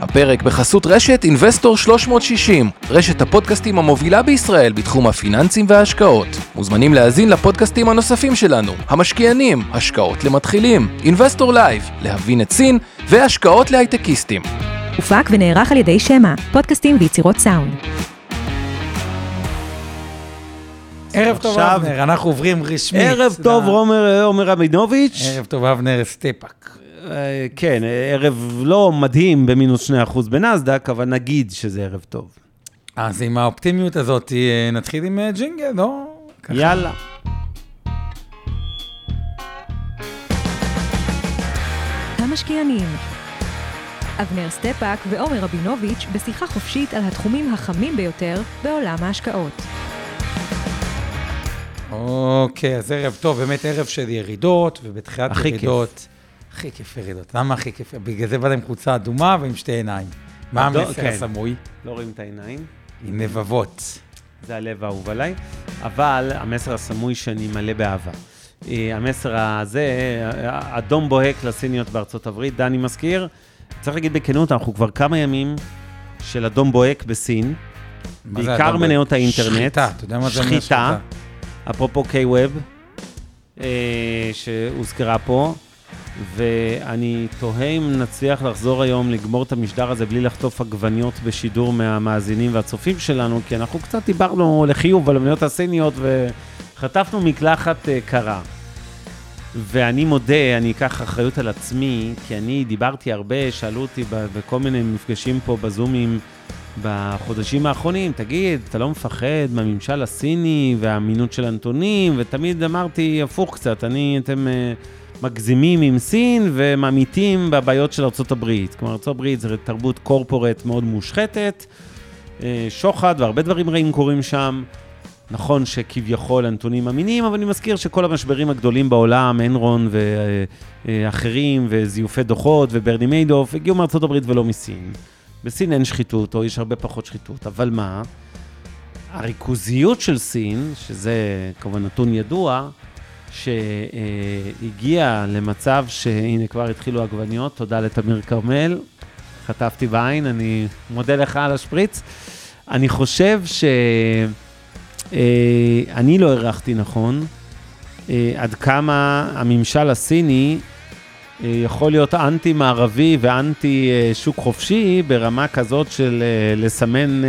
הפרק בחסות רשת אינבסטור 360, רשת הפודקאסטים המובילה בישראל בתחום הפיננסים וההשקעות. מוזמנים להאזין לפודקאסטים הנוספים שלנו, המשקיענים, השקעות למתחילים, אינבסטור לייב, להבין את סין והשקעות להייטקיסטים. הופק ונערך על ידי שמע, פודקאסטים ויצירות סאונד. ערב טוב, עכשיו- אבנר, אנחנו עוברים רשמית. ערב טוב, עומר רבינוביץ'. ערב טוב, אבנר סטפאק. אה, כן, ערב לא מדהים במינוס 2% בנסדק, אבל נגיד שזה ערב טוב. אז עם האופטימיות הזאת, אה, נתחיל עם אה, ג'ינגל, לא? ככה. יאללה. המשקיענים. אבנר סטפאק ועומר רבינוביץ' בשיחה חופשית על התחומים החמים ביותר בעולם ההשקעות. אוקיי, אז ערב טוב, באמת ערב של ירידות, ובתחילת. ירידות... הכי כיף ירידות. למה הכי כיף? בגלל זה באת עם חולצה אדומה ועם שתי עיניים. מה הדו- המסר כן. הסמוי? לא רואים את העיניים, עם לבבות. זה הלב האהוב עליי, אבל המסר הסמוי שאני מלא באהבה. אה, המסר הזה, אה, אדום בוהק לסיניות בארצות הברית, דני מזכיר. צריך להגיד בכנות, אנחנו כבר כמה ימים של אדום בוהק בסין. בעיקר? מניות האינטרנט. שחיטה, אתה יודע מה זה אומר שחיטה. שחיטה? אפרופו K-Web, אה, שהוזכרה פה, ואני תוהה אם נצליח לחזור היום לגמור את המשדר הזה בלי לחטוף עגבניות בשידור מהמאזינים והצופים שלנו, כי אנחנו קצת דיברנו לחיוב על המניות הסיניות וחטפנו מקלחת אה, קרה. ואני מודה, אני אקח אחריות על עצמי, כי אני דיברתי הרבה, שאלו אותי בכל מיני מפגשים פה בזומים בחודשים האחרונים, תגיד, אתה לא מפחד מהממשל הסיני והאמינות של הנתונים? ותמיד אמרתי הפוך קצת, אני, אתם uh, מגזימים עם סין וממעיטים בבעיות של ארה"ב. כלומר, ארה"ב זה תרבות קורפורט מאוד מושחתת, uh, שוחד והרבה דברים רעים קורים שם. נכון שכביכול הנתונים אמינים, אבל אני מזכיר שכל המשברים הגדולים בעולם, אנרון ואחרים, וזיופי דוחות וברני מיידוף, הגיעו מארצות הברית ולא מסין. בסין אין שחיתות, או יש הרבה פחות שחיתות, אבל מה? הריכוזיות של סין, שזה כמובן נתון ידוע, שהגיע למצב שהנה כבר התחילו עגבניות, תודה לתמיר כרמל, חטפתי בעין, אני מודה לך על השפריץ. אני חושב ש... אה, לא הערכתי נכון אה, עד כמה הממשל הסיני אה, יכול להיות אנטי-מערבי ואנטי אה, שוק חופשי ברמה כזאת של לסמן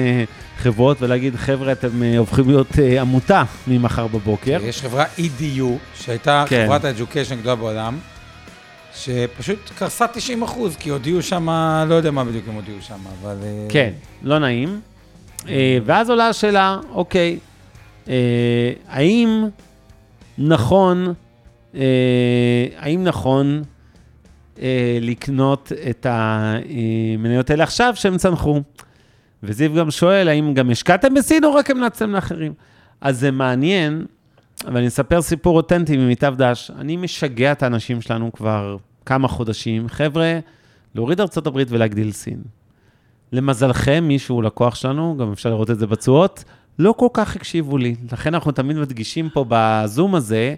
חברות ולהגיד, חבר'ה, אתם אה, הופכים להיות אה, עמותה ממחר בבוקר. יש חברה EDU, שהייתה כן. חברת האדיוקיישן הגדולה בעולם, שפשוט קרסה 90 אחוז, כי הודיעו שם, לא יודע מה בדיוק הם הודיעו שם, אבל... אה, כן, לא נעים. ואז עולה השאלה, אוקיי, האם נכון, האם נכון לקנות את המניות האלה עכשיו שהם צנחו? וזיו גם שואל, האם גם השקעתם בסין או רק המלצתם לאחרים? אז זה מעניין, אבל אני אספר סיפור אותנטי ממיטב דש. אני משגע את האנשים שלנו כבר כמה חודשים. חבר'ה, להוריד ארצות הברית ולהגדיל סין. למזלכם, מישהו לקוח שלנו, גם אפשר לראות את זה בתשואות, לא כל כך הקשיבו לי. לכן אנחנו תמיד מדגישים פה בזום הזה,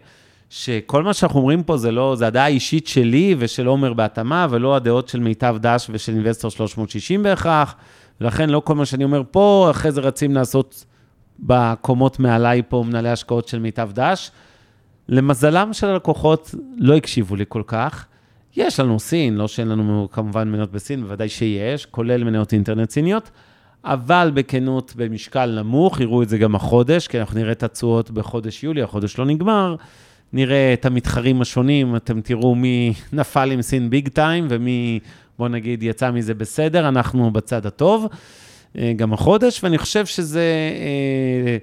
שכל מה שאנחנו אומרים פה זה לא, זה הדעה האישית שלי ושל עומר בהתאמה, ולא הדעות של מיטב דש ושל אינבסטור 360 בהכרח, ולכן לא כל מה שאני אומר פה, אחרי זה רצים לעשות בקומות מעליי פה מנהלי השקעות של מיטב דש. למזלם של הלקוחות, לא הקשיבו לי כל כך. יש לנו סין, לא שאין לנו כמובן מניות בסין, בוודאי שיש, כולל מניות אינטרנט סיניות, אבל בכנות, במשקל נמוך, יראו את זה גם החודש, כי אנחנו נראה את התשואות בחודש יולי, החודש לא נגמר, נראה את המתחרים השונים, אתם תראו מי נפל עם סין ביג טיים ומי, בוא נגיד, יצא מזה בסדר, אנחנו בצד הטוב, אה, גם החודש, ואני חושב שזה, אה,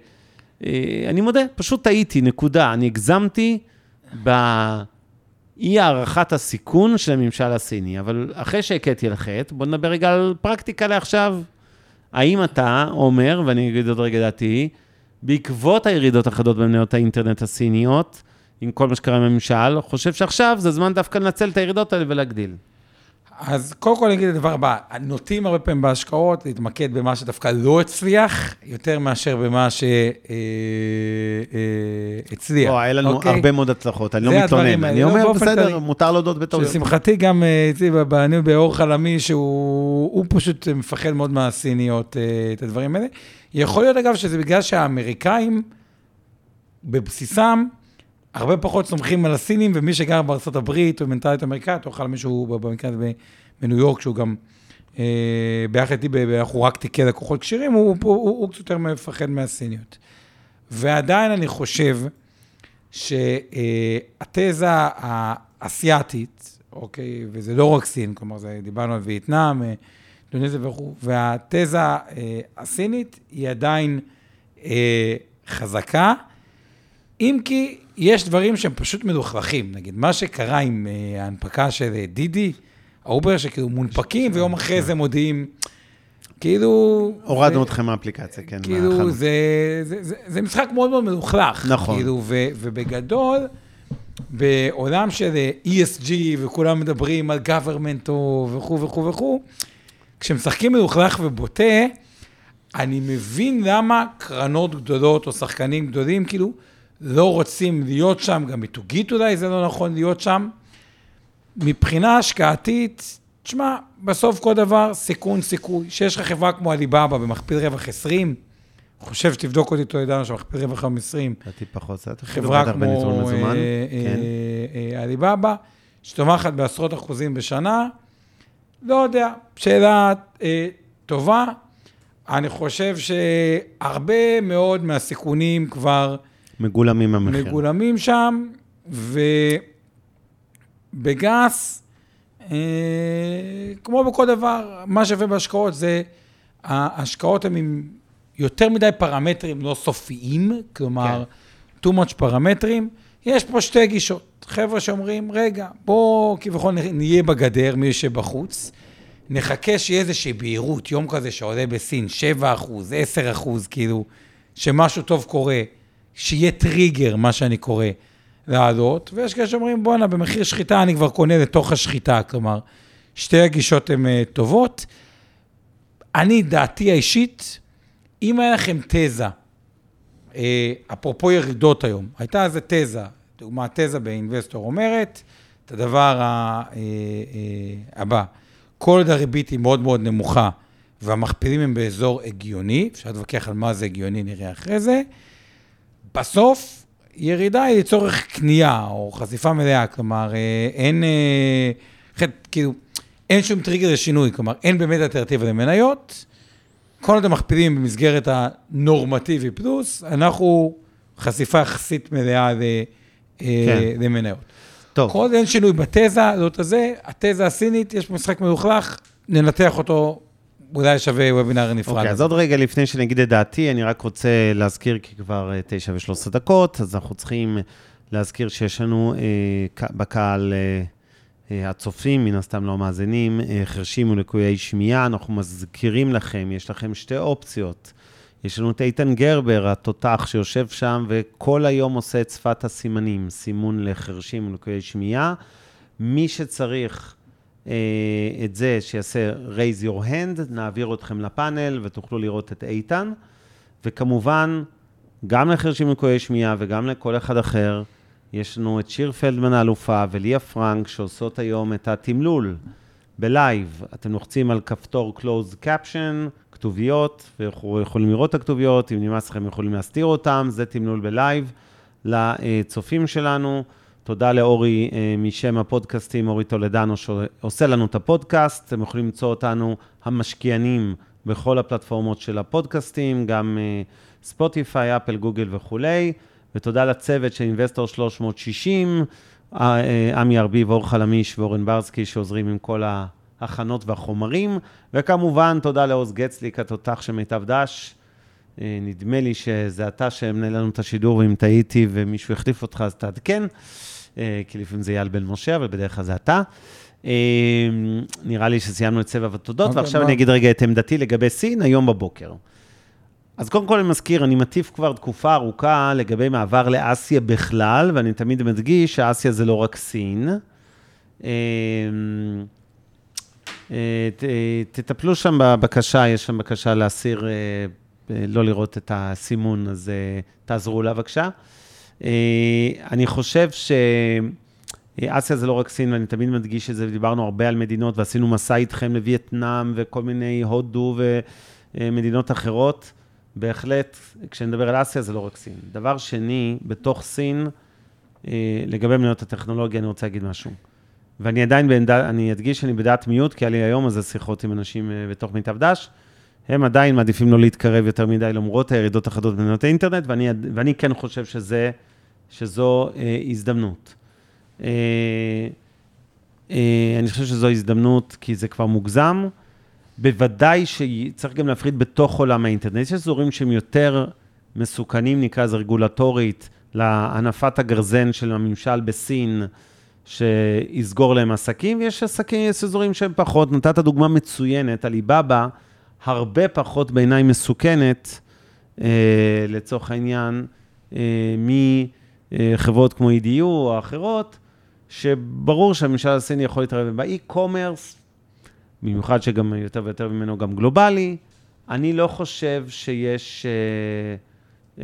אה, אני מודה, פשוט טעיתי, נקודה. אני הגזמתי באי הערכת הסיכון של הממשל הסיני, אבל אחרי שהכיתי על חטא, בואו נדבר רגע על פרקטיקה לעכשיו. האם אתה אומר, ואני אגיד עוד רגע דעתי, בעקבות הירידות החדות במניות האינטרנט הסיניות, עם כל מה שקרה עם הממשל, חושב שעכשיו זה זמן דווקא לנצל את הירידות האלה ולהגדיל. אז קודם כל אני אגיד את הדבר הבא, נוטים הרבה פעמים בהשקעות להתמקד במה שדווקא לא הצליח, יותר מאשר במה שהצליח. לא, היה לנו אוקיי? הרבה מאוד הצלחות, אני לא מתלונן. אני לא, אומר, באופן בסדר, כללי. מותר להודות בטעויות. שלשמחתי גם אה, אצלי אני באור חלמי, שהוא הוא פשוט מפחד מאוד מהסיניות, אה, את הדברים האלה. יכול להיות, אגב, שזה בגלל שהאמריקאים, בבסיסם, הרבה פחות סומכים על הסינים, ומי שגר בארצות הברית, או מנטליות אמריקאית, או חלמי שהוא ב- במקרה הזה בניו יורק, שהוא גם אה, ביחד איתי, אנחנו רק תיקי לקוחות כשירים, הוא, הוא, הוא, הוא קצת יותר מפחד מהסיניות. ועדיין אני חושב שהתזה האסייתית, אוקיי, וזה לא רק סין, כלומר, זה, דיברנו על וייטנאם, אה, אינדונזיה וכו', והתזה אה, הסינית היא עדיין אה, חזקה, אם כי יש דברים שהם פשוט מלוכלכים. נגיד, מה שקרה עם אה, ההנפקה של אה, דידי, האובר, שכאילו מונפקים, ויום אחרי זה מודיעים, כאילו... הורדנו אתכם מהאפליקציה, כן. כאילו. זה, זה, זה, זה משחק מאוד מאוד מלוכלך. נכון. כאילו, ו, ובגדול, בעולם של אה, ESG, וכולם מדברים על government וכו' וכו' וכו', כשמשחקים מלוכלך ובוטה, אני מבין למה קרנות גדולות או שחקנים גדולים, כאילו, לא רוצים להיות שם, גם מיתוגית אולי זה לא נכון להיות שם. מבחינה השקעתית, תשמע, בסוף כל דבר, סיכון, סיכוי. שיש לך חברה כמו עליבאבא במכפיל רווח 20, חושב שתבדוק אותי, תודענו שמכפיל רווח היום 20, לדעתי פחות, זה חברה כמו. אה, כן. אה, אה, עליבאבא, שתומכת בעשרות אחוזים בשנה, לא יודע, שאלה טובה. אני חושב שהרבה מאוד מהסיכונים כבר מגולמים המחיר. מגולמים שם, ובגס, אה, כמו בכל דבר, מה שווה בהשקעות זה, ההשקעות הן עם יותר מדי פרמטרים לא סופיים, כלומר, too much פרמטרים. יש פה שתי גישות. חבר'ה שאומרים, רגע, בואו כביכול נהיה בגדר, מי שבחוץ, נחכה שיהיה איזושהי בהירות, יום כזה שעולה בסין 7 אחוז, 10 אחוז, כאילו, שמשהו טוב קורה, שיהיה טריגר, מה שאני קורא, לעלות, ויש כאלה שאומרים, בואנה, במחיר שחיטה אני כבר קונה לתוך השחיטה, כלומר, שתי הגישות הן uh, טובות. אני, דעתי האישית, אם היה לכם תזה, uh, אפרופו ירידות היום, הייתה איזה תזה, דוגמה, תזה באינבסטור אומרת, את הדבר ה, uh, הבא, כל עוד הריבית היא מאוד מאוד נמוכה, והמכפילים הם באזור הגיוני, אפשר להתווכח על מה זה הגיוני, נראה אחרי זה, בסוף, ירידה היא לצורך קנייה או חשיפה מלאה, כלומר, אה, אין, אה, כאילו, אין שום טריגר לשינוי, כלומר, אין באמת אלטרנטיבה למניות. כל עוד המכפילים במסגרת הנורמטיבי פלוס, אנחנו חשיפה יחסית מלאה ל, כן. כן. למניות. טוב, כל עוד אין שינוי בתזה, זאת הזה, התזה הסינית, יש משחק מלוכלך, ננתח אותו, אולי שווה וובינר נפרד. אוקיי, אז עוד רגע לפני שאני אגיד את דעתי, אני רק רוצה להזכיר, כי כבר אה, תשע ושלוש עשרה דקות, אז אנחנו צריכים להזכיר שיש לנו אה, בקהל אה, אה, הצופים, מן הסתם לא המאזינים, אה, חרשים ולקויי שמיעה. אנחנו מזכירים לכם, יש לכם שתי אופציות. יש לנו את איתן גרבר, התותח שיושב שם וכל היום עושה את שפת הסימנים, סימון לחרשים ולקויי שמיעה. מי שצריך את זה, שיעשה raise your hand, נעביר אתכם לפאנל ותוכלו לראות את איתן. וכמובן, גם לחרשים לקויי שמיעה וגם לכל אחד אחר, יש לנו את שיר פלדמן האלופה וליה פרנק שעושות היום את התמלול בלייב. אתם לוחצים על כפתור close caption, כתוביות, ויכולים לראות את הכתוביות, אם נמאס לכם יכולים להסתיר אותם, זה תמלול בלייב לצופים שלנו. תודה לאורי אה, משם הפודקאסטים, אורי טולדנו, שעושה לנו את הפודקאסט. אתם יכולים למצוא אותנו המשקיענים בכל הפלטפורמות של הפודקאסטים, גם אה, ספוטיפיי, אפל, גוגל וכולי. ותודה לצוות של אינבסטור 360, אה, עמי ארביב, אור חלמיש ואורן ברסקי, שעוזרים עם כל ההכנות והחומרים. וכמובן, תודה לעוז גצליק, התותח של מיטב דש. נדמה לי שזה אתה שמנהל לנו את השידור, ואם טעיתי ומישהו החליף אותך, אז תעדכן, כי לפעמים זה אייל בן משה, אבל בדרך כלל זה אתה. אה, נראה לי שסיימנו את סבב התודות, אוקיי, ועכשיו? אני אגיד רגע את עמדתי לגבי סין היום בבוקר. אז קודם כל אני מזכיר, אני מטיף כבר תקופה ארוכה לגבי מעבר לאסיה בכלל, ואני תמיד מדגיש שאסיה זה לא רק סין. אה, אה, אה, תטפלו שם בבקשה, יש שם בקשה להסיר, אה, אה, לא לראות את הסימון, אז אה, תעזרו לה בבקשה. אה, אני חושב שאסיה זה לא רק סין, ואני תמיד מדגיש את זה, ודיברנו הרבה על מדינות, ועשינו מסע איתכם לווייטנאם וכל מיני הודו ומדינות אחרות. בהחלט, כשנדבר על אסיה זה לא רק סין. דבר שני, בתוך סין, אה, לגבי מניות הטכנולוגיה, אני רוצה להגיד משהו. ואני עדיין בעמדה, אני אדגיש שאני בדעת מיעוט, כי היה לי היום איזה שיחות עם אנשים אה, בתוך מיטב דש. הם עדיין מעדיפים לא להתקרב יותר מדי למרות הירידות החדות במדינות האינטרנט, ואני, ואני כן חושב שזה, שזו אה, הזדמנות. אה, אה, אני חושב שזו הזדמנות, כי זה כבר מוגזם. בוודאי שצריך גם להפריד בתוך עולם האינטרנט. יש אזורים שהם יותר מסוכנים, נקרא לזה רגולטורית, להנפת הגרזן של הממשל בסין, שיסגור להם עסקים, ויש עסקים, יש אזורים שהם פחות. נתת דוגמה מצוינת, עליבאבא, הרבה פחות בעיניי מסוכנת, אה, לצורך העניין, אה, מחברות כמו EDU או אחרות, שברור שהממשל הסיני יכול להתערב באי-קומרס, במיוחד שגם יותר ויותר ממנו גם גלובלי. אני לא חושב שיש אה,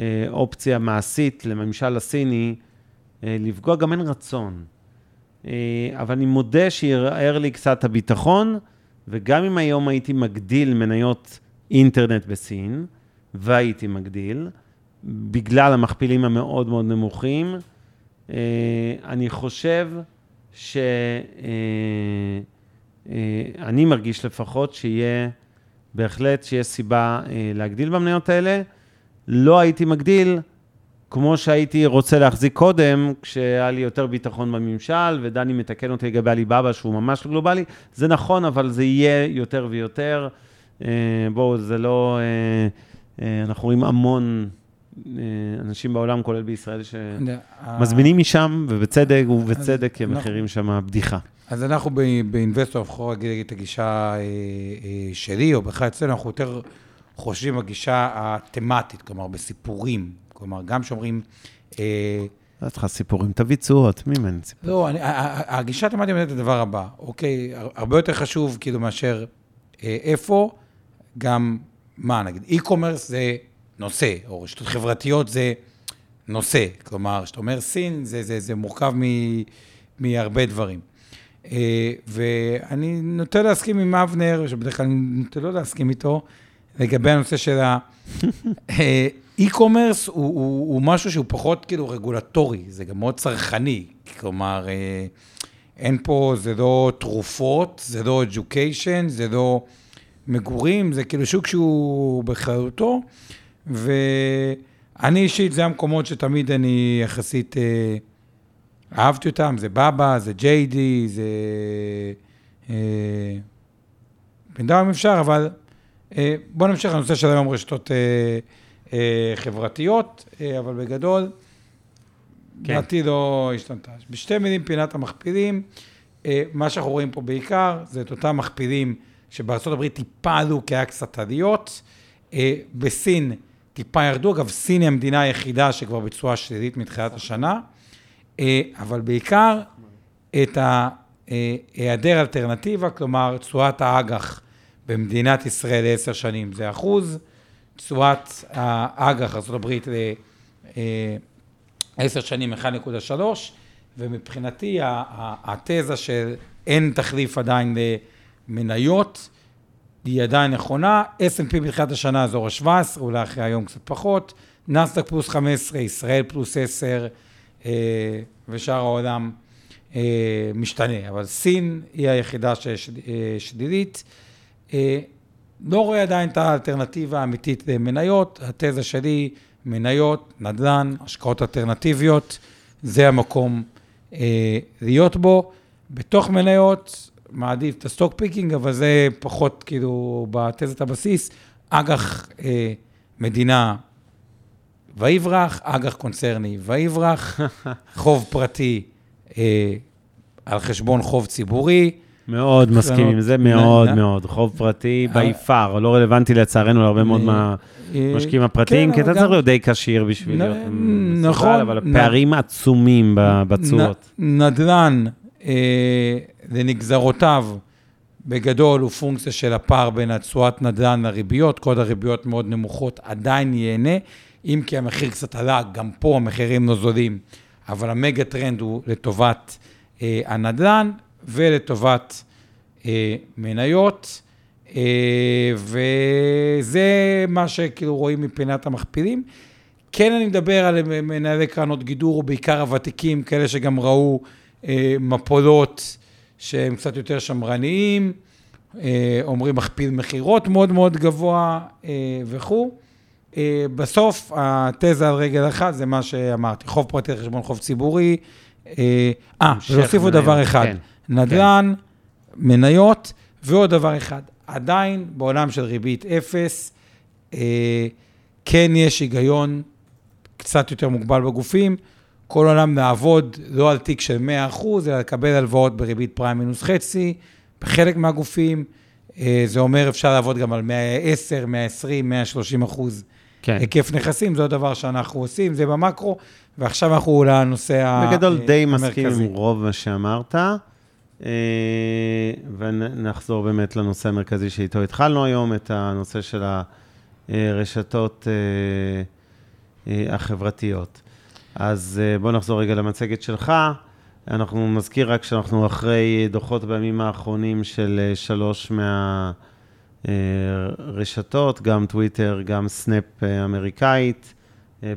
אה, אופציה מעשית לממשל הסיני אה, לפגוע, גם אין רצון. אה, אבל אני מודה שערער לי קצת הביטחון, וגם אם היום הייתי מגדיל מניות אינטרנט בסין, והייתי מגדיל, בגלל המכפילים המאוד מאוד נמוכים, אה, אני חושב ש... אה, אני מרגיש לפחות שיהיה, בהחלט שיש סיבה אה, להגדיל במניות האלה. לא הייתי מגדיל כמו שהייתי רוצה להחזיק קודם, כשהיה לי יותר ביטחון בממשל, ודני מתקן אותי לגבי עליבאבא, שהוא ממש לא גלובלי. זה נכון, אבל זה יהיה יותר ויותר. אה, בואו, זה לא... אה, אנחנו רואים המון אנשים בעולם, כולל בישראל, שמזמינים משם, ובצדק, ובצדק, כי המחירים שם בדיחה. אז אנחנו באינבסטור, אנחנו נגיד את הגישה שלי, או בכלל אצלנו, אנחנו יותר חושבים בגישה התמטית, כלומר, בסיפורים. כלומר, גם שאומרים... לא צריכה סיפורים, תביא תשואות, מי מן סיפורים? לא, הגישה התמטית אומרת את הדבר הבא, אוקיי? הרבה יותר חשוב, כאילו, מאשר איפה, גם, מה נגיד, e-commerce זה נושא, או רשתות חברתיות זה נושא. כלומר, כשאתה אומר סין, זה, זה, זה מורכב מ, מהרבה דברים. ואני נוטה להסכים עם אבנר, שבדרך כלל אני נוטה לא להסכים איתו, לגבי הנושא של האי-קומרס, הוא, הוא, הוא משהו שהוא פחות כאילו רגולטורי, זה גם מאוד צרכני. כלומר, אין פה, זה לא תרופות, זה לא education, זה לא מגורים, זה כאילו שוק שהוא בכללותו, ואני אישית, זה המקומות שתמיד אני יחסית... אהבתי אותם, זה בבא, זה ג'יי די, זה... בינתיים אם אפשר, אבל בואו נמשיך לנושא של היום רשתות חברתיות, אבל בגדול, דעתי כן. לא השתנתה. בשתי מילים, פינת המכפילים, מה שאנחנו רואים פה בעיקר, זה את אותם מכפילים שבארצות הברית טיפה עלו כי היה קצת עליות. בסין טיפה ירדו, אגב, סין היא המדינה היחידה שכבר בצורה שלילית מתחילת השנה. אבל בעיקר את היעדר אלטרנטיבה, כלומר, תשואת האג"ח במדינת ישראל לעשר שנים זה אחוז, תשואת האג"ח ארה"ב לעשר שנים 1.3, ומבחינתי התזה של אין תחליף עדיין למניות, היא עדיין נכונה. S&P בתחילת השנה אזור ה-17, אולי אחרי היום קצת פחות, נסדק פלוס 15, ישראל פלוס 10, ושאר העולם משתנה, אבל סין היא היחידה ששלילית. לא רואה עדיין את האלטרנטיבה האמיתית למניות, התזה שלי, מניות, נדל"ן, השקעות אלטרנטיביות, זה המקום להיות בו. בתוך מניות, מעדיף את ה stock picking, אבל זה פחות כאילו בתזת הבסיס. אג"ח מדינה ויברח, אג"ח קונצרני ויברח, חוב פרטי אה, על חשבון חוב ציבורי. מאוד מסכים עם זה, מאוד מאוד. חוב פרטי by far, לא רלוונטי לצערנו להרבה מאוד מהמשקיעים הפרטיים, כי אתה צריך להיות די כשיר בשביל להיות נכון. אבל הפערים עצומים בתשואות. נדל"ן לנגזרותיו בגדול הוא פונקציה של הפער בין התשואת נדל"ן לריביות, כל הריביות מאוד נמוכות עדיין ייהנה, אם כי המחיר קצת עלה, גם פה המחירים נוזלים, אבל המגה טרנד הוא לטובת אה, הנדל"ן ולטובת אה, מניות, אה, וזה מה שכאילו רואים מבחינת המכפילים. כן, אני מדבר על מנהלי קרנות גידור, בעיקר הוותיקים, כאלה שגם ראו אה, מפולות שהם קצת יותר שמרניים, אה, אומרים מכפיל מכירות מאוד מאוד גבוה אה, וכו'. אה, בסוף, התזה על רגל אחת זה מה שאמרתי, חוב פרטי חשבון חוב ציבורי. אה, ולהוסיף עוד דבר אחד, כן, נדל"ן, מניות, ועוד דבר אחד, עדיין בעולם של ריבית אפס, כן יש היגיון קצת יותר מוגבל בגופים. כל עולם לעבוד לא על תיק של 100%, אלא לקבל הלוואות בריבית פריים מינוס חצי, בחלק מהגופים. אה, זה אומר אפשר לעבוד גם על 110, 120, 130 אחוז כן. היקף נכסים, זה עוד דבר שאנחנו עושים, זה במקרו, ועכשיו אנחנו לנושא המרכזי. בגדול די מסכים עם רוב מה שאמרת, אה, ונחזור באמת לנושא המרכזי שאיתו התחלנו היום, את הנושא של הרשתות אה, החברתיות. אז בואו נחזור רגע למצגת שלך. אנחנו נזכיר רק שאנחנו אחרי דוחות בימים האחרונים של שלוש מהרשתות, גם טוויטר, גם סנאפ אמריקאית,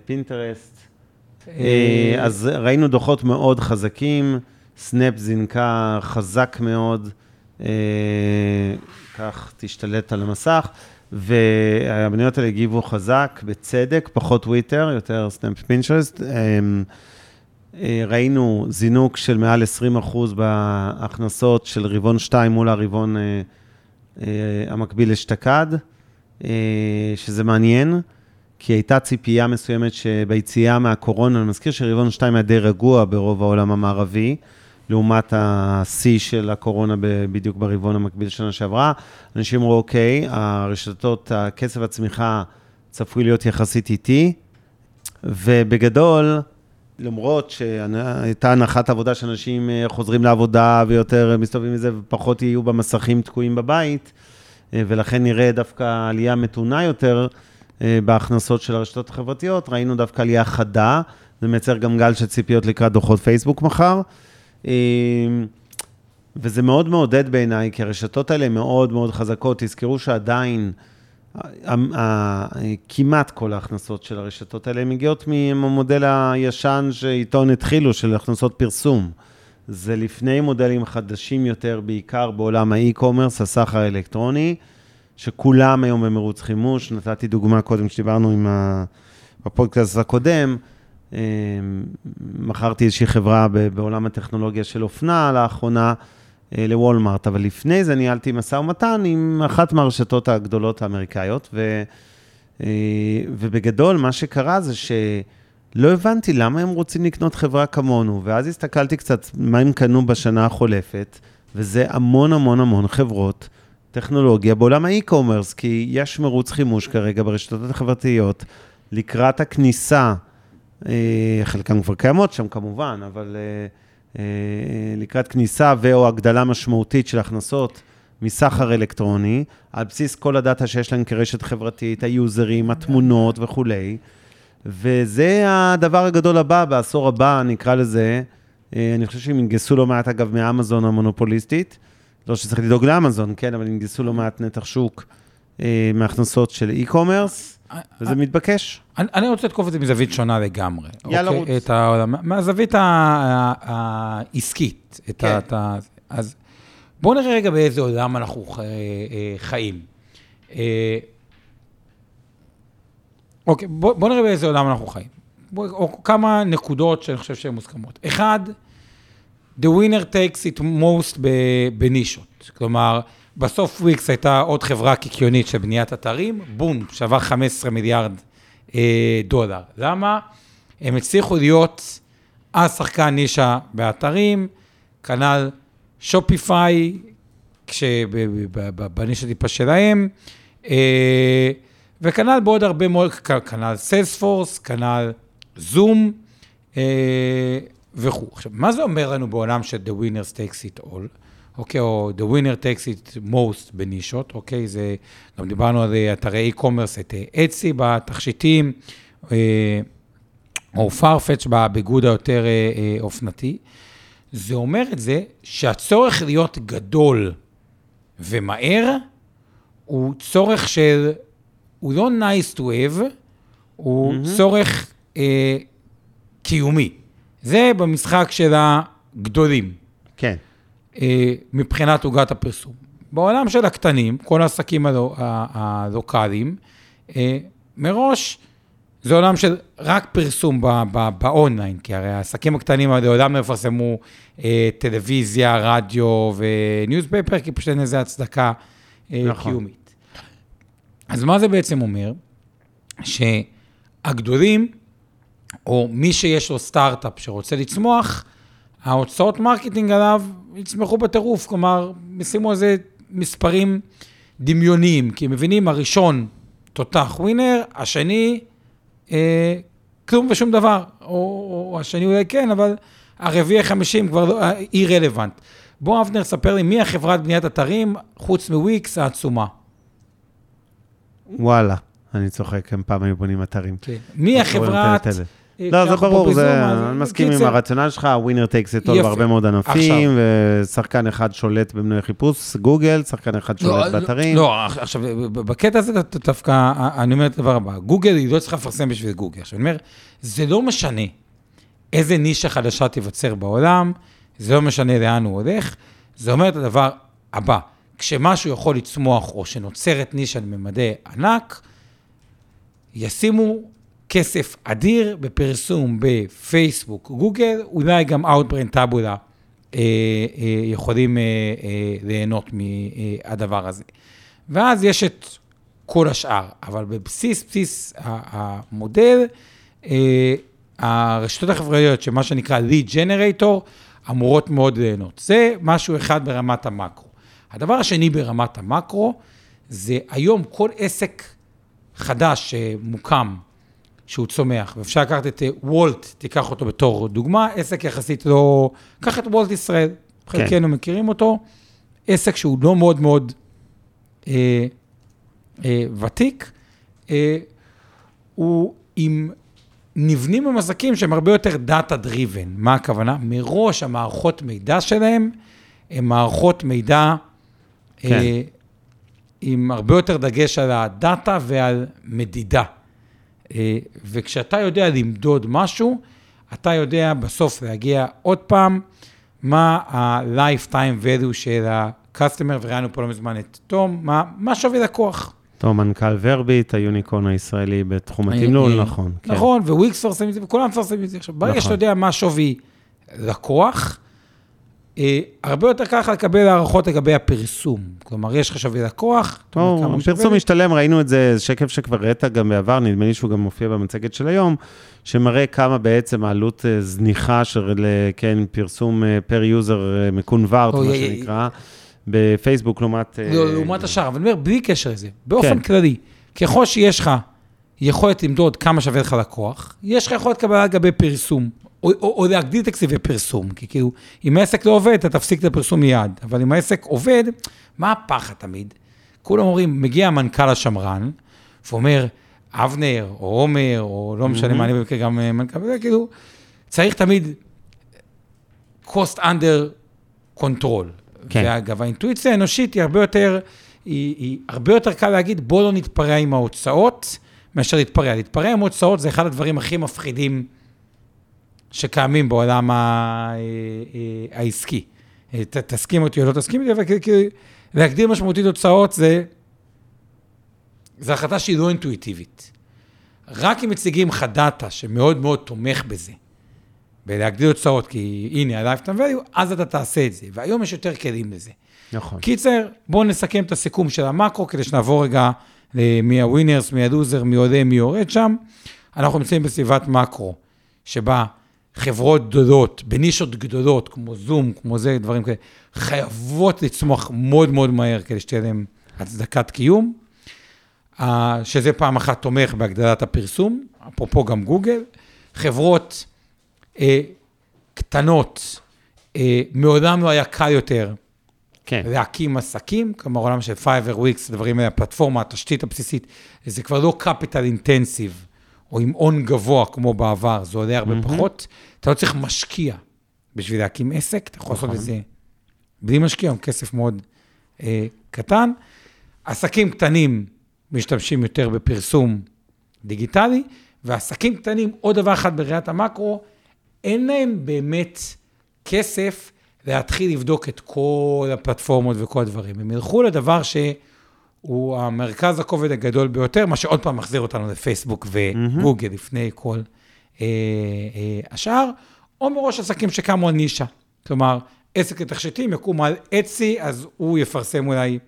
פינטרסט. אז ראינו דוחות מאוד חזקים, סנאפ זינקה חזק מאוד, כך תשתלט על המסך, והמניות האלה הגיבו חזק, בצדק, פחות טוויטר, יותר סנאפ פינטרסט. ראינו זינוק של מעל 20 אחוז בהכנסות של רבעון 2 מול הרבעון אה, אה, המקביל אשתקד, אה, שזה מעניין, כי הייתה ציפייה מסוימת שביציאה מהקורונה, אני מזכיר שרבעון 2 היה די רגוע ברוב העולם המערבי, לעומת השיא של הקורונה בדיוק ברבעון המקביל שנה שעברה. אנשים אמרו, אוקיי, הרשתות, הקצב הצמיחה צפוי להיות יחסית איטי, ובגדול, למרות שהייתה הנחת עבודה שאנשים אה, חוזרים לעבודה ויותר מסתובבים מזה ופחות יהיו במסכים תקועים בבית, אה, ולכן נראה דווקא עלייה מתונה יותר אה, בהכנסות של הרשתות החברתיות, ראינו דווקא עלייה חדה, זה מייצר גם גל של ציפיות לקראת דוחות פייסבוק מחר. וזה מאוד מעודד בעיניי, כי הרשתות האלה מאוד מאוד חזקות. תזכרו שעדיין כמעט כל ההכנסות של הרשתות האלה מגיעות מהמודל הישן שאיתו התחילו, של הכנסות פרסום. זה לפני מודלים חדשים יותר, בעיקר בעולם האי-קומרס, הסחר האלקטרוני, שכולם היום במרוץ חימוש. נתתי דוגמה קודם כשדיברנו עם ה... בפודקאסט הקודם, מכרתי איזושהי חברה בעולם הטכנולוגיה של אופנה לאחרונה, אה, לוולמארט, אבל לפני זה ניהלתי משא ומתן עם אחת מהרשתות הגדולות האמריקאיות, ו, אה, ובגדול, מה שקרה זה שלא הבנתי למה הם רוצים לקנות חברה כמונו, ואז הסתכלתי קצת מה הם קנו בשנה החולפת, וזה המון המון המון חברות טכנולוגיה בעולם האי-קומרס, כי יש מרוץ חימוש כרגע ברשתות החברתיות לקראת הכניסה, חלקן כבר קיימות שם כמובן, אבל... אה, לקראת כניסה ו/או הגדלה משמעותית של הכנסות מסחר אלקטרוני, על בסיס כל הדאטה שיש להם כרשת חברתית, היוזרים, התמונות וכולי. וזה הדבר הגדול הבא, בעשור הבא, נקרא לזה, אה, אני חושב שהם ינגסו לא מעט, אגב, מאמזון המונופוליסטית. לא שצריך לדאוג לאמזון, כן, אבל ינגסו לא מעט נתח שוק אה, מהכנסות של e-commerce. וזה מתבקש. אני, אני רוצה לתקוף את זה מזווית שונה לגמרי. יאללה, אוקיי? רוץ. העולם, מהזווית העסקית. כן. ה, את ה, אז בואו נראה רגע באיזה עולם אנחנו ח, אה, חיים. אה, אוקיי, בואו בוא נראה באיזה עולם אנחנו חיים. בוא, או כמה נקודות שאני חושב שהן מוסכמות. אחד, the winner takes it most בנישות. כלומר, בסוף וויקס הייתה עוד חברה קיקיונית של בניית אתרים, בום, שווה 15 מיליארד אה, דולר. למה? הם הצליחו להיות השחקן נישה באתרים, כנ"ל שופיפיי, בנישה טיפה שלהם, אה, וכנ"ל בעוד הרבה מאוד, כנ"ל סיילספורס, כנ"ל זום אה, וכו'. עכשיו, מה זה אומר לנו בעולם של The Winners Takes It All? אוקיי, או The winner takes it most בנישות, אוקיי, זה, גם דיברנו על אתרי e-commerce, את אצי בתכשיטים, אה, או farfetch בביגוד היותר אה, אה, אופנתי. זה אומר את זה שהצורך להיות גדול ומהר, הוא צורך של, הוא לא nice to have, הוא mm-hmm. צורך אה, קיומי. זה במשחק של הגדולים, כן. אה, מבחינת עוגת הפרסום. בעולם של הקטנים, כל העסקים הלוקאליים, אה, מראש זה עולם של רק פרסום ב- ב- באונליין, כי הרי העסקים הקטנים האלה לעולם לא יפרסמו אה, טלוויזיה, רדיו ו newspaper, כי פשוט אין לזה הצדקה אה, נכון. קיומית. אז מה זה בעצם אומר? שהגדולים, או מי שיש לו סטארט-אפ שרוצה לצמוח, ההוצאות marketing עליו יצמחו בטירוף, כלומר, ישימו על זה מספרים דמיוניים, כי הם מבינים, הראשון תותח winner, השני אה, כלום ושום דבר, או, או השני אולי כן, אבל הרביעי החמישים כבר לא, אה, אי רלוונט. בוא אבנר, ספר לי, מי החברת בניית אתרים, חוץ מוויקס, העצומה? וואלה, אני צוחק, הם פעם היו בונים אתרים. כן. מי החברת... אה, לא, זה ברור, זה- אני מסכים עם הרציונל שלך, winner takes it יפה. בהרבה מאוד ענפים, ושחקן אחד שולט במנועי חיפוש, גוגל, שחקן אחד שולט באתרים. לא, עכשיו, בקטע הזה דווקא, אני אומר את הדבר הבא, גוגל היא לא צריכה לפרסם בשביל גוגל. עכשיו, אני אומר, זה לא משנה איזה נישה חדשה תיווצר בעולם, זה לא משנה לאן הוא הולך, זה אומר את הדבר הבא, כשמשהו יכול לצמוח או שנוצרת נישה לממדי ענק, ישימו כסף אדיר בפרסום בפייסבוק, גוגל, אולי גם Outbrain טאבולה אה, אה, יכולים אה, אה, ליהנות מהדבר הזה. ואז יש את כל השאר, אבל בבסיס, בסיס המודל, אה, הרשתות החברתיות, שמה שנקרא lead generator, אמורות מאוד ליהנות. זה משהו אחד ברמת המקרו. הדבר השני ברמת המקרו, זה היום כל עסק חדש שמוקם, שהוא צומח, ואפשר לקחת את אה, וולט, תיקח אותו בתור דוגמה, עסק יחסית לא... קח את וולט ישראל, כן. חלקנו מכירים אותו, עסק שהוא לא מאוד מאוד אה, אה, ותיק, אה, הוא עם נבנים עם עסקים שהם הרבה יותר data driven. מה הכוונה? מראש המערכות מידע שלהם הן מערכות מידע כן. אה, עם הרבה יותר דגש על ה data ועל מדידה. אה, וכשאתה יודע למדוד משהו, אתה יודע בסוף להגיע עוד פעם מה ה-lifetime value של ה-customer, וראינו פה לא מזמן את תום, מה, מה שווה לקוח. טוב, מנכ"ל Verbit, ה unicorn הישראלי בתחום אה, התמלול, אה, נכון. כן. נכון, וויקס מפרסמים את זה, וכולם מפרסמים את זה. עכשיו, ברגע נכון. שאתה יודע מה שווי לקוח, הרבה יותר קל לך לקבל הערכות לגבי הפרסום. כלומר, יש לך שווי לקוח, אתה אומר או, כמה שווה הפרסום לי. משתלם, ראינו את זה, זה שקף שכבר ראית גם בעבר, נדמה לי שהוא גם מופיע במצגת של היום, שמראה כמה בעצם העלות אה, זניחה של, אה, כן, פרסום per user מ converted, מה. שנקרא, בפייסבוק לעומת... אה, לא, לעומת השאר, אבל אני אומר, בלי קשר לזה, באופן כן. כללי, ככל שיש לך יכולת למדוד כמה שווה לך לקוח, יש לך יכולת קבלה לגבי פרסום, או, או, או להגדיל תקציבי פרסום, כי כאילו, אם העסק לא עובד, אתה תפסיק את הפרסום מיד, אבל אם העסק עובד, מה הפחד תמיד? כולם אומרים, מגיע המנכ"ל השמרן, ואומר, אבנר, או עומר, או לא משנה מה, אני במקרה גם אה, מנכ"ל, וזה כאילו, צריך תמיד cost under control. כן. ואגב, האינטואיציה האנושית היא הרבה יותר, היא, היא הרבה יותר קל להגיד, בוא לא נתפרע עם ההוצאות, מאשר להתפרע. להתפרע עם הוצאות זה אחד הדברים הכי מפחידים שקיימים בעולם אה, אה, העסקי. אה, תסכים אותי או לא תסכים איתי, אבל להגדיל משמעותית הוצאות זה, זה החלטה שהיא לא אינטואיטיבית. רק אם מציגים לך דאטה שמאוד מאוד תומך בזה, בלהגדיל הוצאות, כי הנה ה-lifetime value, אז אתה תעשה את זה. והיום יש יותר כלים לזה. נכון. קיצר, בואו נסכם את הסיכום של המקרו, כדי שנעבור רגע למי הווינרס, מי הלוזר, מי עולה, מי יורד שם. אנחנו נמצאים בסביבת מקרו, שבה חברות גדולות, בנישות גדולות, כמו זום, כמו זה, דברים כאלה, חייבות לצמוח מאוד מאוד מהר, כדי שתהיה להן הצדקת קיום. שזה פעם אחת תומך בהגדלת הפרסום, אפרופו גם גוגל. חברות אה, קטנות, אה, מעולם לא היה קל יותר כן. להקים עסקים, כלומר עולם של Fiverr, Wix, הדברים האלה, הפלטפורמה, התשתית הבסיסית, זה כבר לא capital intensive, או עם הון גבוה כמו בעבר, זה עולה הרבה פחות. אתה לא צריך משקיע בשביל להקים עסק, אתה יכול לעשות את זה בלי משקיע, עם כסף מאוד אה, קטן. עסקים קטנים משתמשים יותר בפרסום דיגיטלי, ועסקים קטנים, עוד דבר אחד בראיית המקרו, אין להם באמת כסף להתחיל לבדוק את כל הפלטפורמות וכל הדברים. הם ילכו לדבר שהוא המרכז הכובד הגדול ביותר, מה שעוד פעם מחזיר אותנו לפייסבוק וגוגל mm-hmm. לפני כל אה, אה, השאר, או מראש עסקים שקמו על נישה. כלומר, עסק לתכשיטים יקום על אצי, אז הוא יפרסם אולי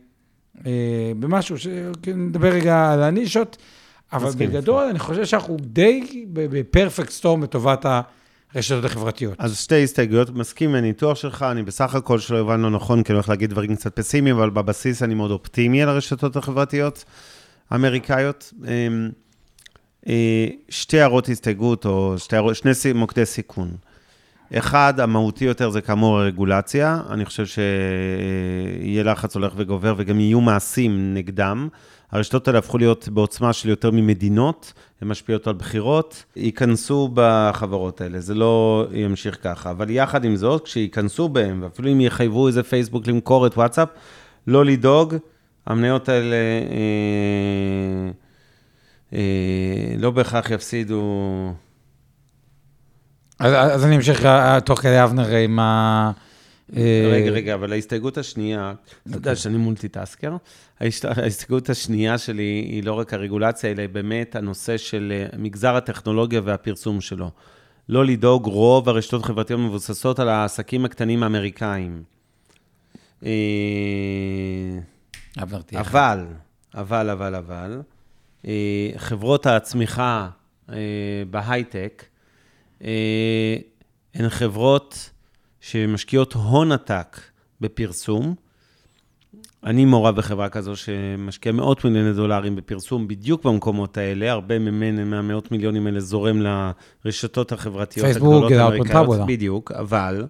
אה, במשהו, ש... נדבר רגע על הנישות, אבל בגדול אני חושב שאנחנו די בפרפקט סטורם לטובת הרשתות החברתיות. אז שתי הסתייגויות, מסכים עם הניתוח שלך, אני בסך הכל שלא הבנו נכון, כי אני הולך להגיד דברים קצת פסימיים, אבל בבסיס אני מאוד אופטימי על הרשתות החברתיות האמריקאיות. אמ, אה, שתי הערות הסתייגות, או שתי, שני מוקדי סיכון. אחד, המהותי יותר זה כאמור הרגולציה. אני חושב שיהיה לחץ הולך וגובר וגם יהיו מעשים נגדם. הרשתות האלה הפכו להיות בעוצמה של יותר ממדינות, הן משפיעות על בחירות, ייכנסו בחברות האלה, זה לא ימשיך ככה. אבל יחד עם זאת, כשייכנסו בהם, ואפילו אם יחייבו איזה פייסבוק למכור את וואטסאפ, לא לדאוג, המניות האלה אה, אה, לא בהכרח יפסידו... אז, אז אני אמשיך אה, תוך כדי אבנר עם ה... אה, רגע, רגע, אבל ההסתייגות השנייה, אתה יודע שאני multitasker, ההסתייגות השנייה שלי היא לא רק הרגולציה, אלא באמת הנושא של אה, מגזר הטכנולוגיה והפרסום שלו. לא לדאוג, רוב הרשתות החברתיות מבוססות על העסקים הקטנים האמריקאים. אה. אבל, אבל, אבל, אבל, אה, חברות הצמיחה בהייטק הן חברות שמשקיעות הון עתק בפרסום. אני מעורב בחברה כזו שמשקיעה מאות מיליוני דולרים בפרסום בדיוק במקומות האלה, הרבה ממנו, מהמאות מיליונים האלה זורם לרשתות החברתיות הגדולות האמריקאיות. בדיוק, אבל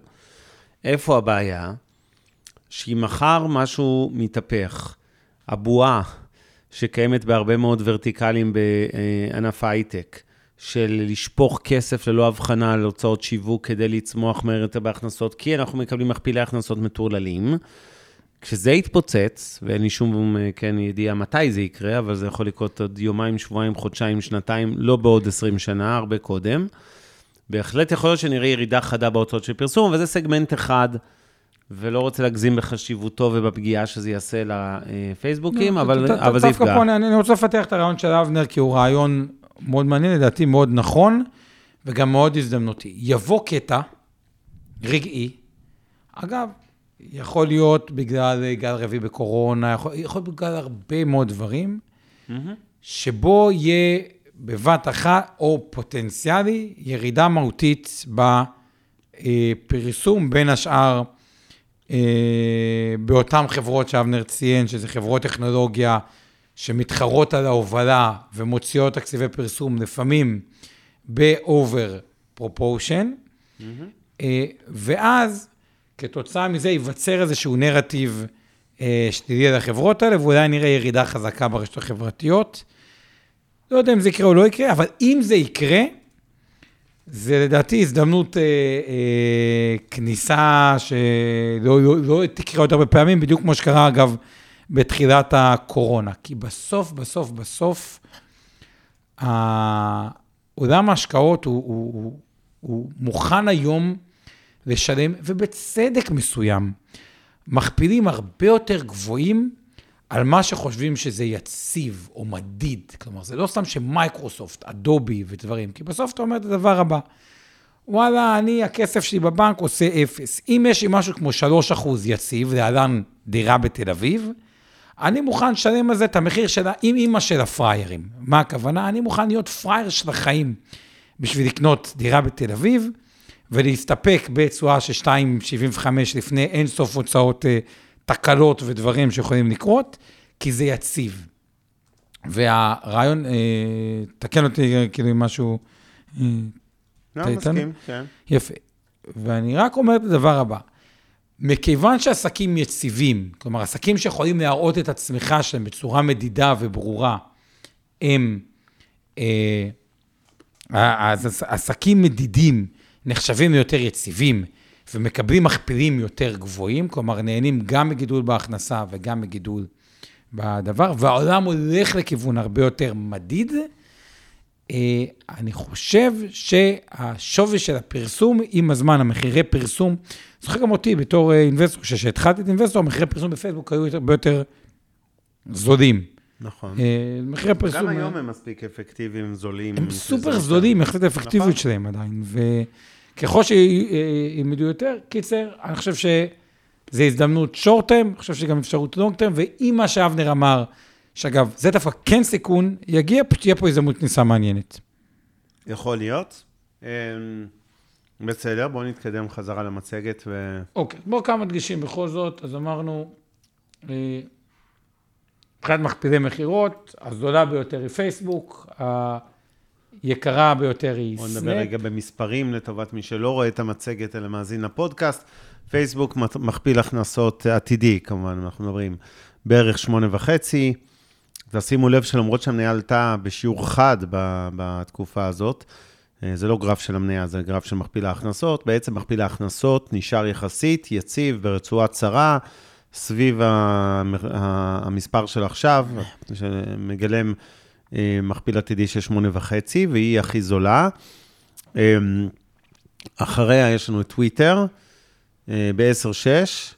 איפה הבעיה? שאם מחר משהו מתהפך, הבועה שקיימת בהרבה מאוד ורטיקלים בענף ההייטק, של לשפוך כסף ללא הבחנה על הוצאות שיווק כדי לצמוח מהר יותר בהכנסות, כי אנחנו מקבלים מכפילי הכנסות מטורללים. כשזה יתפוצץ, ואין לי שום כן, ידיעה מתי זה יקרה, אבל זה יכול לקרות עוד יומיים, שבועיים, חודשיים, שנתיים, לא בעוד 20 שנה, הרבה קודם. בהחלט יכול להיות שנראה ירידה חדה בהוצאות של פרסום, אבל זה סגמנט אחד, ולא רוצה להגזים בחשיבותו ובפגיעה שזה יעשה לפייסבוקים, אבל, ת- ת- אבל זה דווקא יפגע. פה אני אני רוצה לפתח את הרעיון של אבנר, כי הוא רעיון מאוד מעניין, לדעתי מאוד נכון, וגם מאוד הזדמנותי. יבוא קטע רגעי, אגב, יכול להיות בגלל גל רביעי בקורונה, יכול, יכול להיות בגלל הרבה מאוד דברים, שבו יהיה בבת אחת, או פוטנציאלי, ירידה מהותית בפרסום, בין השאר אה, באותן חברות שאבנר ציין, שזה חברות טכנולוגיה שמתחרות על ההובלה ומוציאות תקציבי פרסום, לפעמים ב-over proportion, אה, ואז כתוצאה מזה ייווצר איזשהו נרטיב אה, שתדעי על החברות האלה, ואולי נראה ירידה חזקה ברשתות החברתיות. לא יודע אם זה יקרה או לא יקרה, אבל אם זה יקרה, זה לדעתי הזדמנות אה, אה, כניסה שלא לא, לא תקרה יותר בפעמים, בדיוק כמו שקרה אגב בתחילת הקורונה. כי בסוף, בסוף, בסוף, עולם ההשקעות הוא, הוא, הוא, הוא מוכן היום לשלם, ובצדק מסוים, מכפילים הרבה יותר גבוהים על מה שחושבים שזה יציב או מדיד. כלומר, זה לא סתם שמייקרוסופט, אדובי ודברים, כי בסוף אתה אומר את הדבר הבא, וואלה, אני, הכסף שלי בבנק עושה אפס. אם יש לי משהו כמו 3% יציב, להלן דירה בתל אביב, אני מוכן לשלם על זה את המחיר של האימא של הפריירים. מה הכוונה? אני מוכן להיות פרייר של החיים בשביל לקנות דירה בתל אביב, ולהסתפק בתשואה של 2.75 לפני אין סוף הוצאות אה, תקלות ודברים שיכולים לקרות, כי זה יציב. והרעיון, אה, תקן אותי אה, כאילו עם משהו... לא? מסכים, כן. יפה. ואני רק אומר את הדבר הבא, מכיוון שעסקים יציבים, כלומר, עסקים שיכולים להראות את הצמיחה שלהם בצורה מדידה וברורה, הם, אה, אז עסקים מדידים נחשבים ליותר יציבים ומקבלים מכפילים יותר גבוהים, כלומר, נהנים גם מגידול בהכנסה וגם מגידול בדבר, והעולם הולך לכיוון הרבה יותר מדיד. אה, אני חושב שהשווי של הפרסום, עם הזמן, המחירי פרסום, זוכר גם אותי בתור אה, Investor, כשהתחלתי את Investor, המחירי פרסום בפייסבוק היו הרבה יותר זולים. נכון. אה, מחירי פרסום... גם היום הם מספיק אפקטיביים, זולים. הם סופר זולים, יחסית האפקטיביות נכון. שלהם עדיין. וככל שילמדו יותר, קיצר, אני חושב שזו הזדמנות short term, אני חושב שגם אפשרות long term, ואם מה שאבנר אמר, שאגב, זה דווקא כן סיכון, יגיע, פשוט תהיה פה הזדמנות כניסה מעניינת. יכול להיות. אמ, בסדר, בואו נתקדם חזרה למצגת ו... אוקיי, בואו כמה דגשים בכל זאת. אז אמרנו, אה, מבחינת מכפילי מכירות, הזולה ביותר היא פייסבוק, היקרה ביותר היא בואו סנאפ. נדבר רגע במספרים לטובת מי שלא רואה את המצגת אלא מאזין לפודקאסט. פייסבוק מכפיל הכנסות עתידי, כמובן, אנחנו מדברים בערך שמונה וחצי. תשימו לב שלמרות שהמניה עלתה בשיעור חד בתקופה הזאת, אה, זה לא גרף של המניה, זה גרף של מכפיל ההכנסות. בעצם מכפיל ההכנסות נשאר יחסית יציב ברצועה צרה, סביב המספר של עכשיו, שמגלם אה, מכפיל עתידי של שמונה וחצי, והיא הכי זולה. אה, אחריה יש לנו את טוויטר, אה, ב-10-6,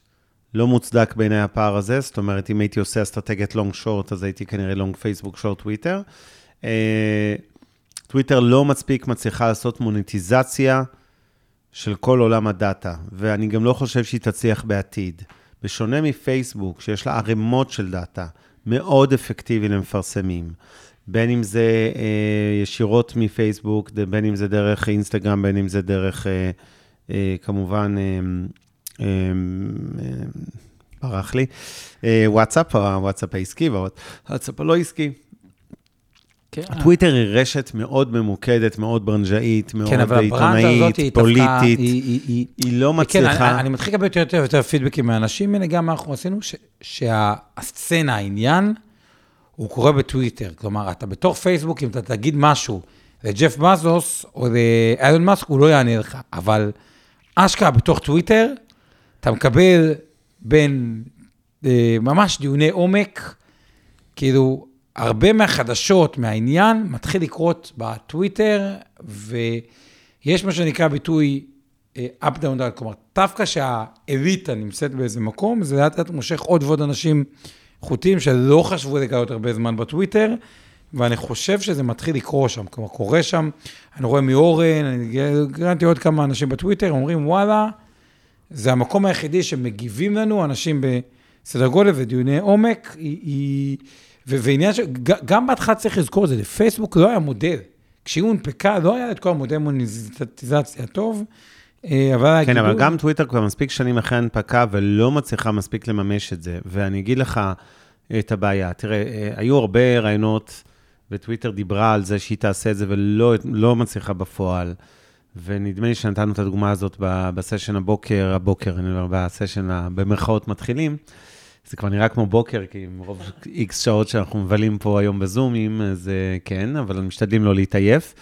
לא מוצדק בעיניי הפער הזה, זאת אומרת, אם הייתי עושה אסטרטגיית long short, אז הייתי כנראה long פייסבוק, short טוויטר. טוויטר לא מספיק מצליחה לעשות מוניטיזציה של כל עולם ה data, ואני גם לא חושב שהיא תצליח בעתיד. בשונה מפייסבוק, שיש לה ערימות של data, מאוד אפקטיבי למפרסמים. בין אם זה אה, ישירות מפייסבוק, בין אם זה דרך אינסטגרם, בין אם זה דרך, אה, אה, כמובן, אה, ברח לי, אה, וואטסאפ, הוואטסאפ העסקי והוואטסאפ הלא עסקי. כן, טוויטר היא רשת מאוד ממוקדת, מאוד ברנז'אית, מאוד כן, הזאת עיתונאית, היא דווקא, פוליטית. היא- היא- היא- היא לא כן, מצליחה. אני, אני מתחיל לקבל יותר ויותר פידבקים מאנשים, הנה גם מה אנחנו עשינו, ש, שהסצנה, העניין, הוא קורה בטוויטר. כלומר, אתה בתור פייסבוק, אם אתה תגיד משהו לג'ף בזוס או לאלון מאסק, הוא לא יענה לך. אבל אשכרה בתוך טוויטר, אתה מקבל בין אה, ממש דיוני עומק, כאילו, הרבה מהחדשות, מהעניין, מתחיל לקרות בטוויטר, ויש מה שנקרא ביטוי אה, up down down, כלומר, דווקא שהאליטה נמצאת באיזה מקום, זה לאט לאט מושך עוד ועוד אנשים איכותיים שלא חשבו לגלות הרבה זמן בטוויטר, ואני חושב שזה מתחיל לקרות שם, כלומר, קורה שם, אני רואה מאורן, אני גרנתי עוד כמה אנשים בטוויטר, אומרים, וואלה, זה המקום היחידי שמגיבים לנו, אנשים בסדר גודל ודיוני עומק, היא, ועניין ש... גם בהתחלה צריך לזכור את זה, לפייסבוק לא היה מודל. כשהיא הונפקה, לא היה את כל המודל מוניטיזציה טוב, אה, אבל... כן, אבל גם טוויטר כבר מספיק שנים אחרי ההנפקה ולא מצליחה מספיק לממש את זה. ואני אגיד לך את הבעיה. תראה, אה, היו הרבה רעיונות, וטוויטר דיברה על זה שהיא תעשה את זה ולא לא מצליחה בפועל. ונדמה לי שנתנו את הדוגמה הזאת בסשן הבוקר, הבוקר, אני אומר, בסשן במרכאות מתחילים. זה כבר נראה כמו בוקר, כי מרוב איקס שעות שאנחנו מבלים פה היום בזומים, אז כן, אבל משתדלים לא להתעייף.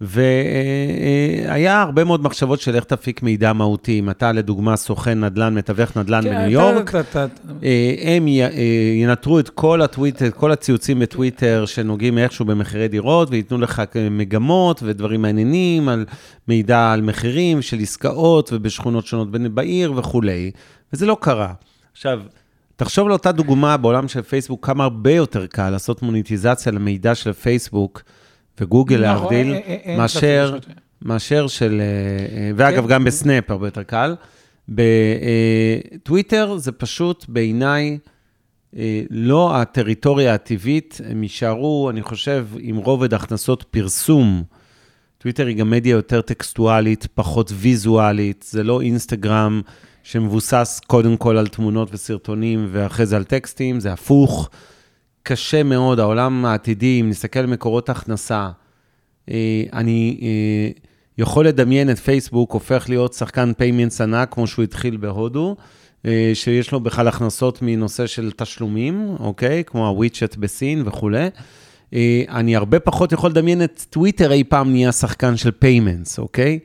והיה הרבה מאוד מחשבות של איך תפיק מידע מהותי. אם אתה, לדוגמה, סוכן נדל"ן, מתווך נדל"ן כן, בניו יורק, אה, הם אה, ינטרו את כל הטוויטר, את כל הציוצים בטוויטר שנוגעים איכשהו במחירי דירות, וייתנו לך מגמות ודברים מעניינים על מידע על מחירים של עסקאות ובשכונות שונות בעיר וכולי, וזה לא קרה. עכשיו, תחשוב לאותה דוגמה בעולם של פייסבוק, כמה הרבה יותר קל לעשות מוניטיזציה למידע של פייסבוק וגוגל נכון, להבדיל, אין- אין- אין מאשר, מאשר של, אה, אה, ואגב, כן. גם בסנאפ הרבה יותר קל. בטוויטר זה פשוט בעיניי אה, לא הטריטוריה הטבעית, הם יישארו, אני חושב, עם רובד הכנסות פרסום. טוויטר היא גם מדיה יותר טקסטואלית, פחות ויזואלית, זה לא אינסטגרם שמבוסס קודם כל על תמונות וסרטונים ואחרי זה על טקסטים, זה הפוך. קשה מאוד, העולם העתידי, אם נסתכל על מקורות הכנסה, אה, אני אה, יכול לדמיין את פייסבוק הופך להיות שחקן payments ענק, כמו שהוא התחיל בהודו, אה, שיש לו בכלל הכנסות מנושא של תשלומים, אוקיי? כמו ה WeChat בסין וכולי. אני הרבה פחות יכול לדמיין את טוויטר אי פעם נהיה שחקן של payments, אוקיי?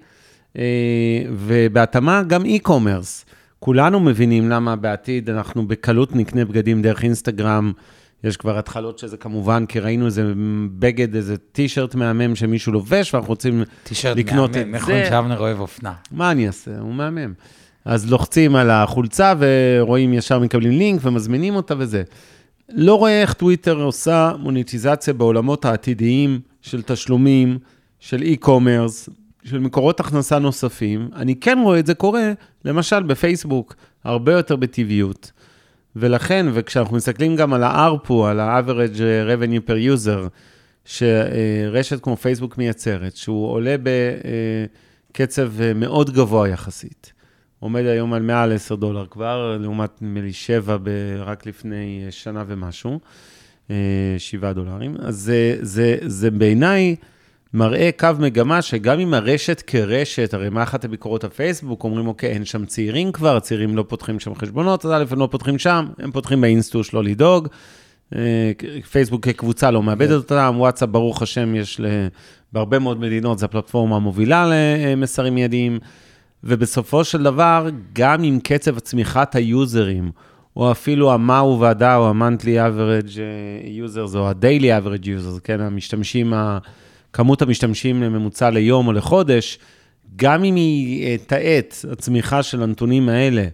ובהתאמה גם e-commerce. כולנו מבינים למה בעתיד אנחנו בקלות נקנה בגדים דרך אינסטגרם. יש כבר התחלות שזה כמובן, כי ראינו איזה בגד, איזה טישרט מהמם שמישהו לובש, ואנחנו רוצים טישרט לקנות מהמם, את זה. אומרים שאבנר אוהב אופנה. מה אני אעשה? הוא מהמם. אז לוחצים על החולצה ורואים ישר מקבלים לינק ומזמינים אותה וזה. לא רואה איך טוויטר עושה מוניטיזציה בעולמות העתידיים של תשלומים, של e-commerce, של מקורות הכנסה נוספים. אני כן רואה את זה קורה, למשל בפייסבוק, הרבה יותר בטבעיות. ולכן, וכשאנחנו מסתכלים גם על ה-ARPU, על ה-average revenue per user, שרשת כמו פייסבוק מייצרת, שהוא עולה בקצב מאוד גבוה יחסית. עומד היום על מעל 10 דולר כבר, לעומת נדמה לי 7 ב- רק לפני שנה ומשהו, 7 דולרים. אז זה, זה, זה בעיניי מראה קו מגמה שגם אם הרשת כרשת, הרי מה אחת הביקורות הפייסבוק, אומרים, אוקיי, אין שם צעירים כבר, הצעירים לא פותחים שם חשבונות, אז א', הם לא פותחים שם, הם פותחים באינסטוש, לא לדאוג. אה, פייסבוק כקבוצה לא מאבדת אותם, וואטסאפ, ברוך השם, יש ל... בהרבה מאוד מדינות, זו הפלטפורמה המובילה למסרים מיידיים. ובסופו של דבר, גם עם קצב צמיחת היוזרים, או אפילו ה-MAU והדאו, ה-monthly average users, או ה-daily average users, כן, המשתמשים, ה- כמות המשתמשים לממוצע ליום או לחודש, גם אם היא אה, תאט, הצמיחה של הנתונים האלה,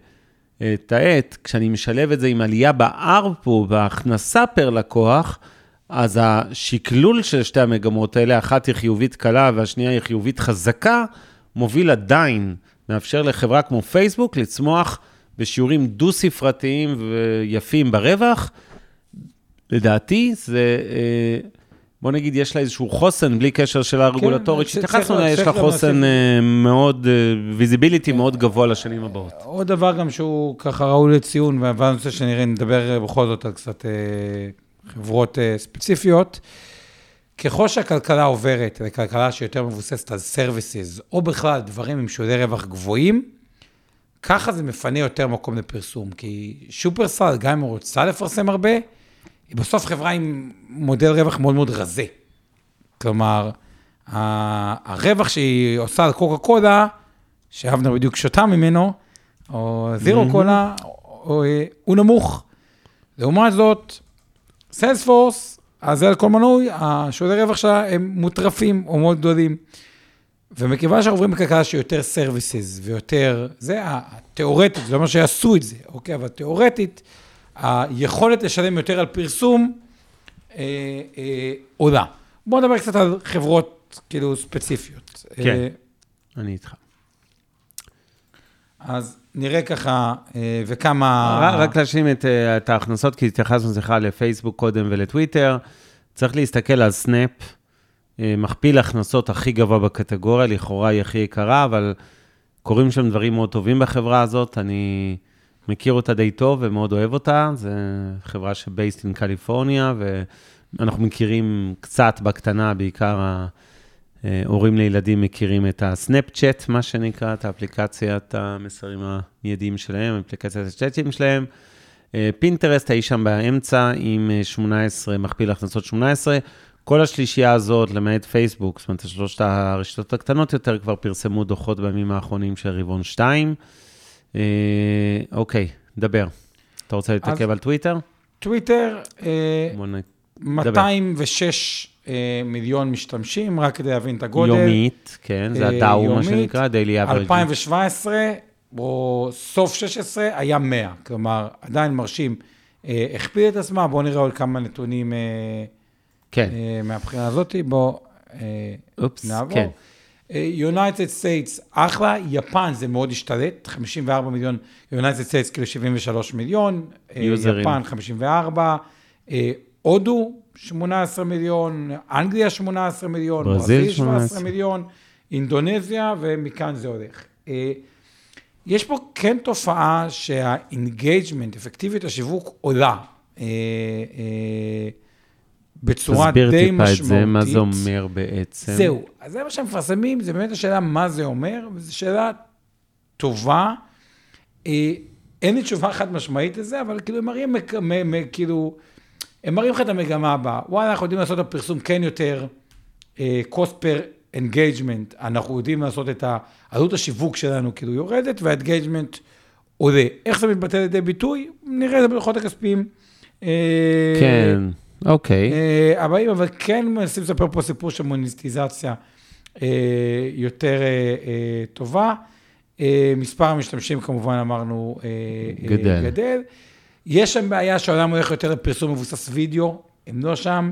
אה, תאט, כשאני משלב את זה עם עלייה ב-ARPU, בהכנסה פר לקוח, אז השקלול של שתי המגמות האלה, אחת היא חיובית קלה והשנייה היא חיובית חזקה, מוביל עדיין, מאפשר לחברה כמו פייסבוק לצמוח בשיעורים דו-ספרתיים ויפים ברווח. לדעתי, זה, אה, בוא נגיד, יש לה איזשהו חוסן, בלי קשר שאלה רגולטורית, ש- שהתייחסנו אליה, יש לה חוסן. אה, מאוד, visibility מאוד גבוה לשנים הבאות. עוד דבר גם שהוא ככה ראוי לציון, ואני רוצה שנראה, נדבר בכל זאת על קצת אה, חברות אה, ספציפיות. ככל שהכלכלה עוברת לכלכלה שיותר מבוססת על services, או בכלל דברים עם שולי רווח גבוהים, ככה זה מפנה יותר מקום לפרסום. כי שופרסל, גם אם היא רוצה לפרסם הרבה, היא בסוף חברה עם מודל רווח מאוד מאוד רזה. כלומר, הרווח שהיא עושה על קוקה קולה, שאבנר בדיוק שותה ממנו, או זירו קולה, אה, הוא נמוך. לעומת זאת, Salesforce, אז זה על כל מנוי, השולי רווח שלה הם מוטרפים או מאוד גדולים. ומכיוון שאנחנו עוברים בכלכלה שיותר services ויותר, זה התיאורטית, זה לא אומר שיעשו את זה, אוקיי? אבל תיאורטית, היכולת לשלם יותר על פרסום אה, אה, עולה. בואו נדבר קצת על חברות כאילו ספציפיות. כן. אה, אני איתך. אז נראה ככה, אה, וכמה... רק- רק להשלים את, אה, את ההכנסות, כי התייחסנו, סליחה, לפייסבוק קודם ולטוויטר. צריך להסתכל על סנאפ, אה, מכפיל ההכנסות הכי גבוה בקטגוריה, לכאורה היא הכי יקרה, אבל קורים שם דברים מאוד טובים בחברה הזאת. אני מכיר אותה די טוב ומאוד אוהב אותה. זו חברה שבייסט אין קליפורניה, ואנחנו מכירים קצת בקטנה, בעיקר ההורים לילדים מכירים את הסנאפצ'אט, מה שנקרא, את האפליקציית המסרים המיידיים שלהם, אפליקציית הצ'אטים שלהם. פינטרסט האיש שם באמצע עם אה, 18, מכפיל הכנסות 18. כל השלישייה הזאת, למעט פייסבוק, זאת אומרת, שלושת הרשתות הקטנות יותר, כבר פרסמו דוחות בימים האחרונים של רבעון 2. אה, אוקיי, דבר. אתה רוצה להתעכב על טוויטר? טוויטר, אה, נ... 206 אה, מיליון משתמשים, רק כדי להבין את הגודל. יומית, כן, זה אה, הדאו, מה. שנקרא, דיילי אברג'. 2017, או סוף 16, היה 100. כלומר, עדיין מרשים. אה, הכפיל את עצמה, בואו נראה עוד כמה נתונים אה, כן, אה, מהבחינה הזאת. בואו אה, נעבור. כן. United States, אחלה, יפן זה מאוד השתלט, 54 מיליון, United States כאילו 73 מיליון, אה, יוזרים. יפן 54, אה, הודו 18 מיליון, אנגליה 18 מיליון, ברזיל ברזיל 17 18. מיליון, אינדונזיה, ומכאן זה הולך. אה, יש פה כן תופעה שה engagement, אפקטיביות השיווק עולה בצורה די תסביר משמעותית. טיפה את זה, מה זה אומר בעצם. זהו, אז זה מה שהם מפרסמים, זה באמת השאלה מה זה אומר, וזו שאלה טובה. אה, אין לי תשובה חד משמעית לזה, אבל כאילו הם מראים, כאילו, הם מראים לך את המגמה הבאה. וואלה, אנחנו יודעים לעשות את הפרסום כן יותר אה, cost per engagement, אנחנו יודעים לעשות את עלות השיווק שלנו כאילו יורדת, וה-engagement עולה. איך זה מתבטא לידי ביטוי? נראה את זה בדוחות הכספיים. אה, כן, אוקיי. אה, הבאים, אבל כן מנסים לספר פה סיפור של מוניטיזציה אה, יותר אה, טובה. מספר המשתמשים, כמובן, אמרנו, גדל. גדל. יש שם בעיה שהעולם הולך יותר לפרסום מבוסס וידאו, הם לא שם.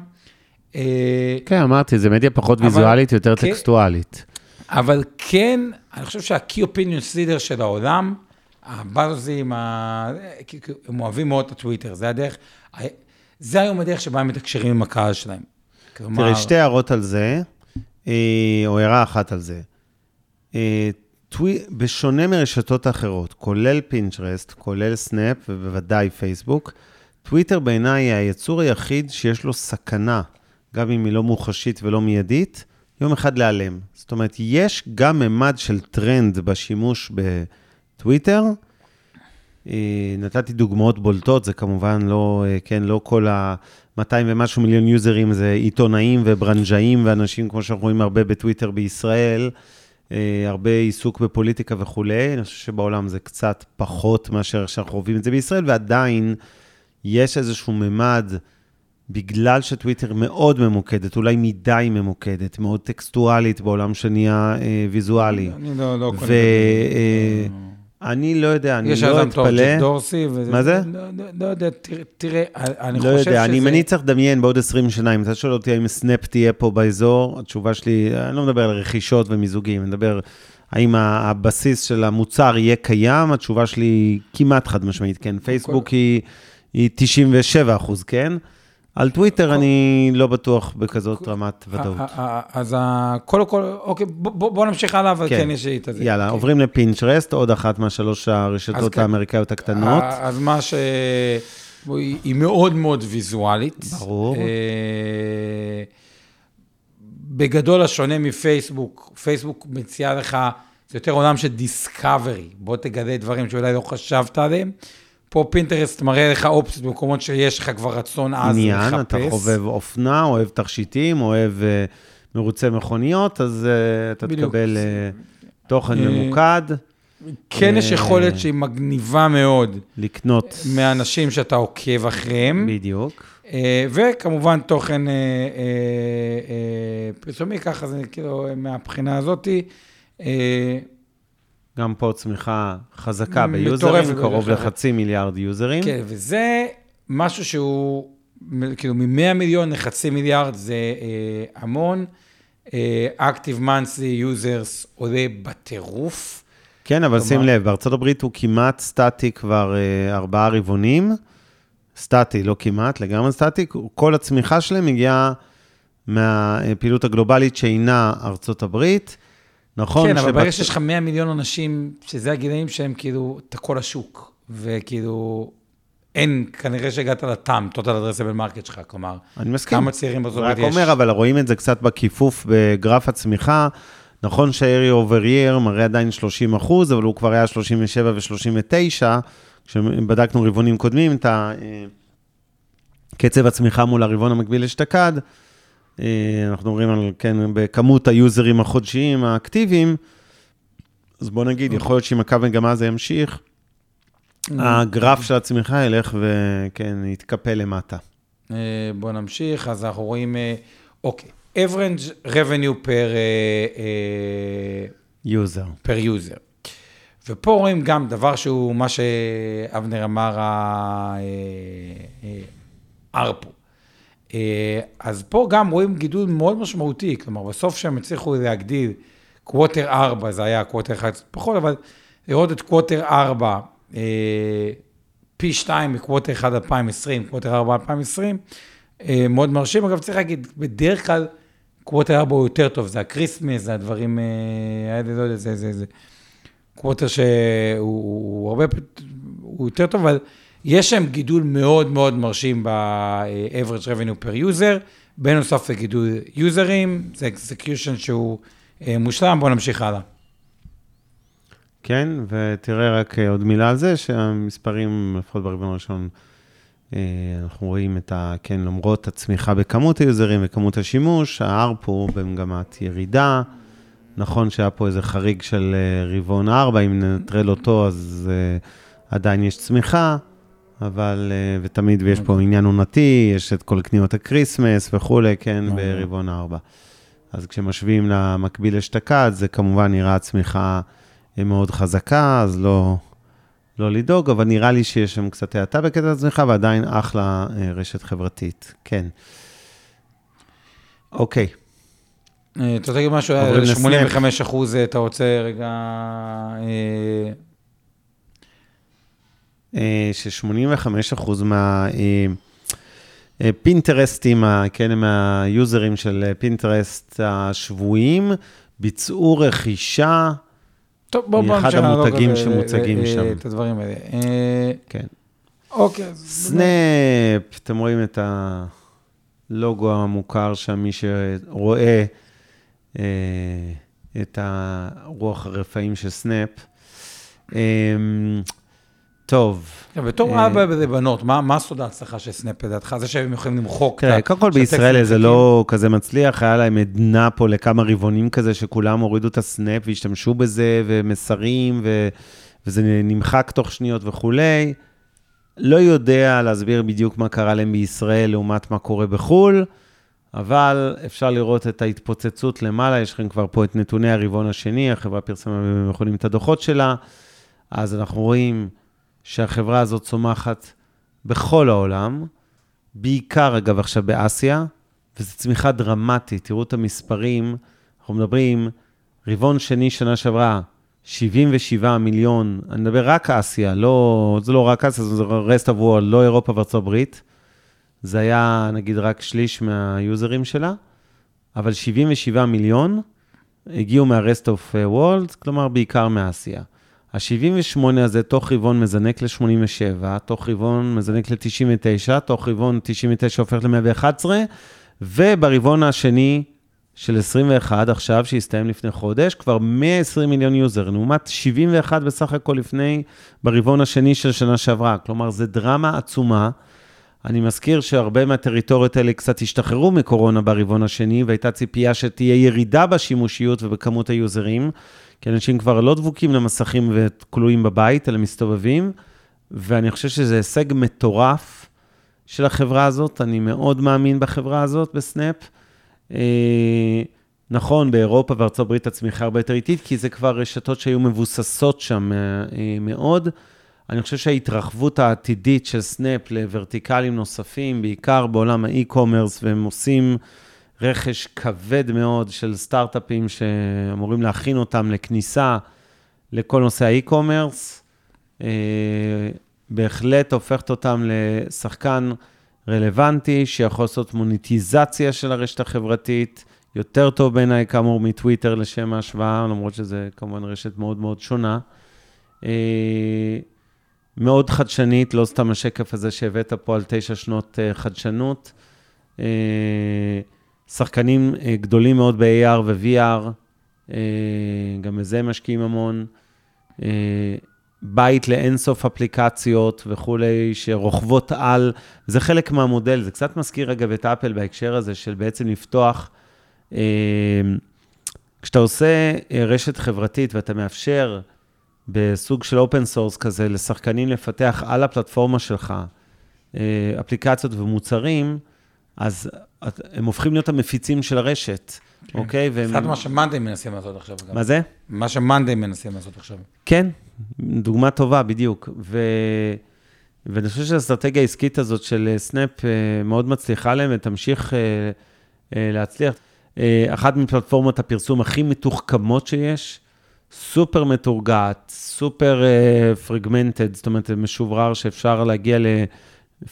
כן, אמרתי, זה מדיה פחות אבל- ויזואלית, יותר כן. טקסטואלית. אבל כן, אני חושב שה-key opinion leader של העולם, הבאזים, ה- הם אוהבים מאוד את הטוויטר, זה הדרך, זה היום הדרך שבה הם מתקשרים עם הקהל שלהם. כלומר, תראה, שתי הערות על זה, אה, או הערה אחת על זה. אה, טווי, בשונה מרשתות אחרות, כולל פינטרסט, כולל סנאפ ובוודאי פייסבוק, טוויטר בעיניי היצור היחיד שיש לו סכנה, גם אם היא לא מוחשית ולא מיידית, יום אחד להיעלם. זאת אומרת, יש גם ממד של טרנד בשימוש בטוויטר. אה, נתתי דוגמאות בולטות, זה כמובן לא, אה, כן, לא כל ה-200 ומשהו מיליון יוזרים, זה עיתונאים וברנז'אים ואנשים, כמו שאנחנו רואים הרבה בטוויטר בישראל, אה, הרבה עיסוק בפוליטיקה וכולי. אני חושב שבעולם זה קצת פחות מאשר שאנחנו חווים את זה בישראל, ועדיין יש איזשהו ממד, בגלל שטוויטר מאוד ממוקדת, אולי מדי ממוקדת, מאוד טקסטואלית בעולם שנהיה אה, ויזואלי. אני לא, לא קונה ו- אני לא יודע, אני יש לא אדם טוב, אתפלא. ג'ק דורסי. וזה- מה זה? לא, לא, לא יודע, תראה, תראה, אני לא חושב שזה... יודע, אני, אם אני צריך לדמיין בעוד 20 שנה, אם אתה שואל אותי האם סנאפ תהיה פה באזור, התשובה שלי, אני לא מדבר על רכישות ומיזוגים, אני מדבר האם הבסיס של המוצר יהיה קיים, התשובה שלי כמעט חד משמעית, כן. פייסבוק היא, היא 97 אחוז, כן? על טוויטר אני לא בטוח בכזאת רמת ודאות. אז קודם כל, אוקיי, בוא- נמשיך הלאה, אבל כן. כן יש לי את זה. יאללה, אוקיי. עוברים לפינטרסט, עוד אחת מהשלוש הרשתות כן. האמריקאיות הקטנות. אז מה ש... היא היא מאוד מאוד ויזואלית. ברור. אה, בגדול, השונה מפייסבוק, פייסבוק מציעה לך, זה יותר עולם של דיסקאברי. בוא תגלה דברים שאולי לא חשבת עליהם. פה פינטרסט מראה לך אופציות במקומות שיש לך כבר רצון עז לחפש. עניין, אתה חובב אופנה, אוהב תכשיטים, אוהב אה, מרוצי מכוניות, אז אה, אתה בדיוק. תקבל אה, תוכן אה, ממוקד, כן יש אה, יכולת שהיא מגניבה מאוד לקנות מאנשים שאתה עוקב אחריהם. בדיוק. אה, וכמובן תוכן אה, אה, אה, פרסומי, ככה זה כאילו מהבחינה הזאתי. גם פה צמיחה חזקה ביוזרים, קרוב. לחצי מיליארד יוזרים. כן, וזה משהו שהוא, כאילו מ-100 מיליון לחצי מיליארד זה אה, המון. אה, Active Monthly Users עולה בטירוף. כן, אבל שים לב, בארצות הברית הוא כמעט סטטי כבר אה, ארבעה רבעונים. סטטי, לא כמעט, לגמרי סטטי. כל הצמיחה שלהם מגיעה מהפעילות הגלובלית שאינה ארצות הברית. נכון, כן, אבל ברגע שיש לך 100 מיליון אנשים, שזה הגילאים שהם כאילו, אתה כל השוק, וכאילו, אין, כנראה שהגעת לטאם, total addressable market שלך, כלומר, אני מסכים. כמה צעירים בארצות רק הברית יש. אומר, אבל רואים את זה קצת בכיפוף בגרף הצמיחה. נכון ש-Area over year מראה עדיין 30 אחוז, אבל הוא כבר היה 37 ו-39, כשבדקנו רבעונים קודמים, את אה, קצב הצמיחה מול הרבעון המקביל אשתקד. אה, אנחנו מדברים על, כן, בכמות היוזרים החודשיים האקטיביים, אז בוא נגיד, יכול להיות שאם הקו מגמה הזה ימשיך, הגרף של הצמיחה ילך וכן, יתקפל למטה. אה, בואו נמשיך, אז אנחנו רואים, אה, אוקיי, average revenue per, user. per user. ופה רואים גם דבר שהוא מה שאבנר אמר, ה ARPU. אה, אז פה גם רואים גידול מאוד משמעותי, כלומר, בסוף שהם הצליחו להגדיל, quarter 4, זה היה quarter 1 קצת פחות, אבל לראות את quarter 4, אה, פי 2 מ quarter 1 2020, quarter 4 2020, אה, מאוד מרשים. אגב, צריך להגיד, בדרך כלל quarter 4 הוא יותר טוב, זה ה Christmas, זה הדברים האלה, לא יודע, זה, זה, זה quarter שהוא הוא הרבה, הוא יותר טוב, אבל יש שם גידול מאוד מאוד מרשים ב-average revenue per user, בנוסף לגידול יוזרים, זה execution שהוא אה, מושלם, בואו נמשיך הלאה. כן? ותראה רק אה, עוד מילה על זה, שהמספרים, לפחות ברבעון הראשון, אה, אנחנו רואים את ה... כן, למרות הצמיחה בכמות היוזרים וכמות השימוש, ה-ARPU במגמת ירידה. נכון שהיה פה איזה חריג של רבעון 4, אם ננטרל אותו, אז עדיין יש צמיחה, אבל, ותמיד, ויש פה עניין עונתי, יש את כל קניות ה Christmas וכולי, כן, ברבעון 4. אז כשמשווים למקביל אשתקד, זה כמובן נראה צמיחה מאוד חזקה, אז לא, לא לדאוג, אבל נראה לי שיש שם קצת האטה בקטע הצמיחה, ועדיין אחלה אה, רשת חברתית. כן. אוקיי. אה, אתה רוצה להגיד משהו, 85 אחוז, אה, אתה רוצה רגע... ש-85 אחוז מה... פינטרסט, כן, מה users של פינטרסט השבויים, ביצעו רכישה טוב, בוא מאחד המותגים שמוצגים שם. את הדברים האלה. כן. אוקיי. סנאפ, אתם רואים את הלוגו המוכר שם, מי שרואה את הרוח הרפאים של סנאפ. טוב. כן, בתור אה, אבא לבנות, מה סוד ההצלחה של סנאפ לדעתך? זה שהם יכולים למחוק תראה, קודם כל בישראל זה לא כזה מצליח, היה להם עדנה פה לכמה רבעונים כזה, שכולם הורידו את הסנאפ והשתמשו בזה, ומסרים, וזה נמחק תוך שניות וכולי. לא יודע להסביר בדיוק מה קרה להם בישראל לעומת מה קורה בחו"ל, אבל אפשר לראות את ההתפוצצות למעלה, יש לכם כבר פה את נתוני הרבעון השני, החברה פרסמה והם יכולים את הדוחות שלה, אז אנחנו רואים... שהחברה הזאת צומחת בכל העולם, בעיקר, אגב, עכשיו באסיה, וזו צמיחה דרמטית. תראו את המספרים, אנחנו מדברים, רבעון שני, שנה שעברה, 77 מיליון, אני מדבר רק אסיה, לא, זה לא רק אסיה, זה rest of לא אירופה וארצות הברית. זה היה, נגיד, רק שליש מהיוזרים שלה, אבל 77 מיליון הגיעו מה-rest of world, כלומר, בעיקר מאסיה. ה-78 הזה תוך רבעון מזנק ל-87, תוך רבעון מזנק ל-99, תוך רבעון 99 הופך ל-111, וברבעון השני של 21, עכשיו, שהסתיים לפני חודש, כבר 120 מיליון user, לעומת 71 בסך הכל לפני, ברבעון השני של שנה שעברה. כלומר, זה דרמה עצומה. אני מזכיר שהרבה מהטריטוריות האלה קצת השתחררו מקורונה ברבעון השני, והייתה ציפייה שתהיה ירידה בשימושיות ובכמות היוזרים. כי אנשים כבר לא דבוקים למסכים וכלואים בבית, אלא מסתובבים, ואני חושב שזה הישג מטורף של החברה הזאת, אני מאוד מאמין בחברה הזאת, בסנאפ. אה, נכון, באירופה וארצות הברית הצמיחה הרבה יותר איטית, כי זה כבר רשתות שהיו מבוססות שם אה, מאוד. אני חושב שההתרחבות העתידית של סנאפ לוורטיקלים נוספים, בעיקר בעולם ה e-commerce, והם עושים... רכש כבד מאוד של סטארט-אפים שאמורים להכין אותם לכניסה לכל נושא האי-קומרס, אה, בהחלט הופכת אותם לשחקן רלוונטי, שיכול לעשות מוניטיזציה של הרשת החברתית, יותר טוב בעיניי, כאמור, מטוויטר לשם ההשוואה, למרות שזה כמובן רשת מאוד מאוד שונה. אה, מאוד חדשנית, לא סתם השקף הזה שהבאת פה על תשע שנות אה, חדשנות. שחקנים אה, גדולים מאוד ב-AR ו-VR, אה, גם בזה משקיעים המון. אה, בית לאינסוף אפליקציות וכולי, שרוכבות על, זה חלק מהמודל, זה קצת מזכיר אגב את אפל בהקשר הזה של בעצם לפתוח, כשאתה עושה רשת חברתית ואתה מאפשר בסוג של open source כזה לשחקנים לפתח על הפלטפורמה שלך אפליקציות ומוצרים, אז הם הופכים להיות המפיצים של הרשת, כן. אוקיי? והם... קצת מה שמאנדיי מנסים לעשות עכשיו. גם. מה זה? מה שמאנדיי מנסים לעשות עכשיו. כן, דוגמה טובה, בדיוק. ו... ואני חושב שהאסטרטגיה העסקית הזאת של סנאפ אה, מאוד מצליחה להם ותמשיך אה, אה, להצליח. אחת מפלטפורמות הפרסום הכי מתוחכמות שיש, סופר מתורגטת, סופר fragmented, זאת אומרת, משוברר שאפשר להגיע ל...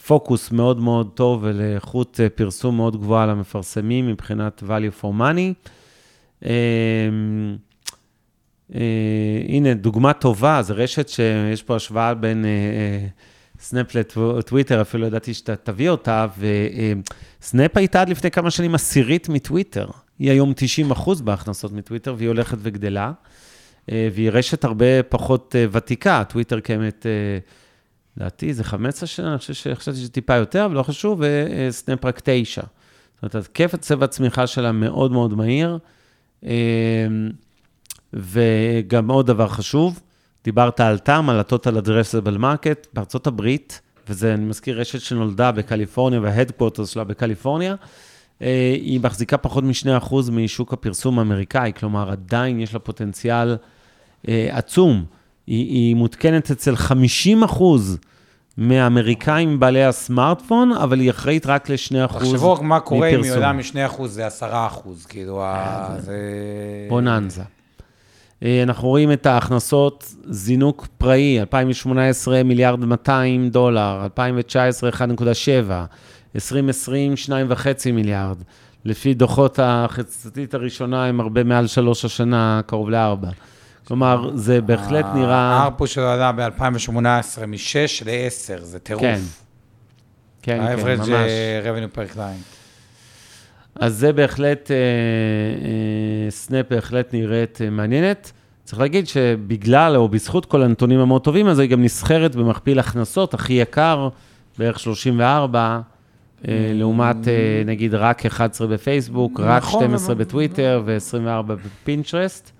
פוקוס מאוד מאוד טוב ולאיכות אה, פרסום מאוד גבוהה למפרסמים מבחינת value for money. אמ, אה, הנה, דוגמה טובה, זו רשת שיש פה השוואה בין אה, סנאפ לטוויטר, אפילו ידעתי שאתה תביא אותה, וסנאפ הייתה עד לפני כמה שנים עשירית מטוויטר. היא היום 90 אחוז בהכנסות מטוויטר, והיא הולכת וגדלה. אה, והיא רשת הרבה פחות אה, ותיקה. טוויטר קיימת, אה, לדעתי, זה 15 שנה, אני חושב שחשבתי שזה טיפה יותר, אבל לא חשוב, וסנאפ רק 9. זאת אומרת, קפץ צבע הצמיחה שלה מאוד מאוד מהיר. וגם עוד דבר חשוב, דיברת על TAM, על ה-Total Addressable Market, בארצות הברית, וזה, אני מזכיר, רשת שנולדה בקליפורניה וה-Headquarters שלה בקליפורניה, אה, היא מחזיקה פחות מ-2% משוק הפרסום האמריקאי, כלומר, עדיין יש לה פוטנציאל אה, עצום. היא, היא מותקנת אצל 50 מהאמריקאים בעלי הסמארטפון, אבל היא אחראית רק ל-2% מפרסום. תחשבו מה קורה אם היא עולה מ-2% זה 10%, כאילו, זה... בוננזה. אה, אנחנו רואים את ההכנסות, זינוק פראי, 2018 מיליארד 200 דולר, 2019 1.7, 2020 2.5 מיליארד. לפי דוחות החצתית הראשונה, הם הרבה מעל שלוש השנה, קרוב לארבע. כלומר, זה בהחלט נראה... הארפו שלו עלה ב-2018 מ-6 ל-10, זה טירוף. כן, כן, כן, ממש. ה-average revenue per client. אז זה בהחלט, אה, אה, סנאפ בהחלט נראית אה, מעניינת. צריך להגיד שבגלל או בזכות כל הנתונים המאוד טובים, אז היא גם נסחרת במכפיל הכנסות הכי יקר, בערך 34, mm. לעומת נגיד רק 11 בפייסבוק, רק 12 נכון, בטוויטר ו-24 בפינטרסט.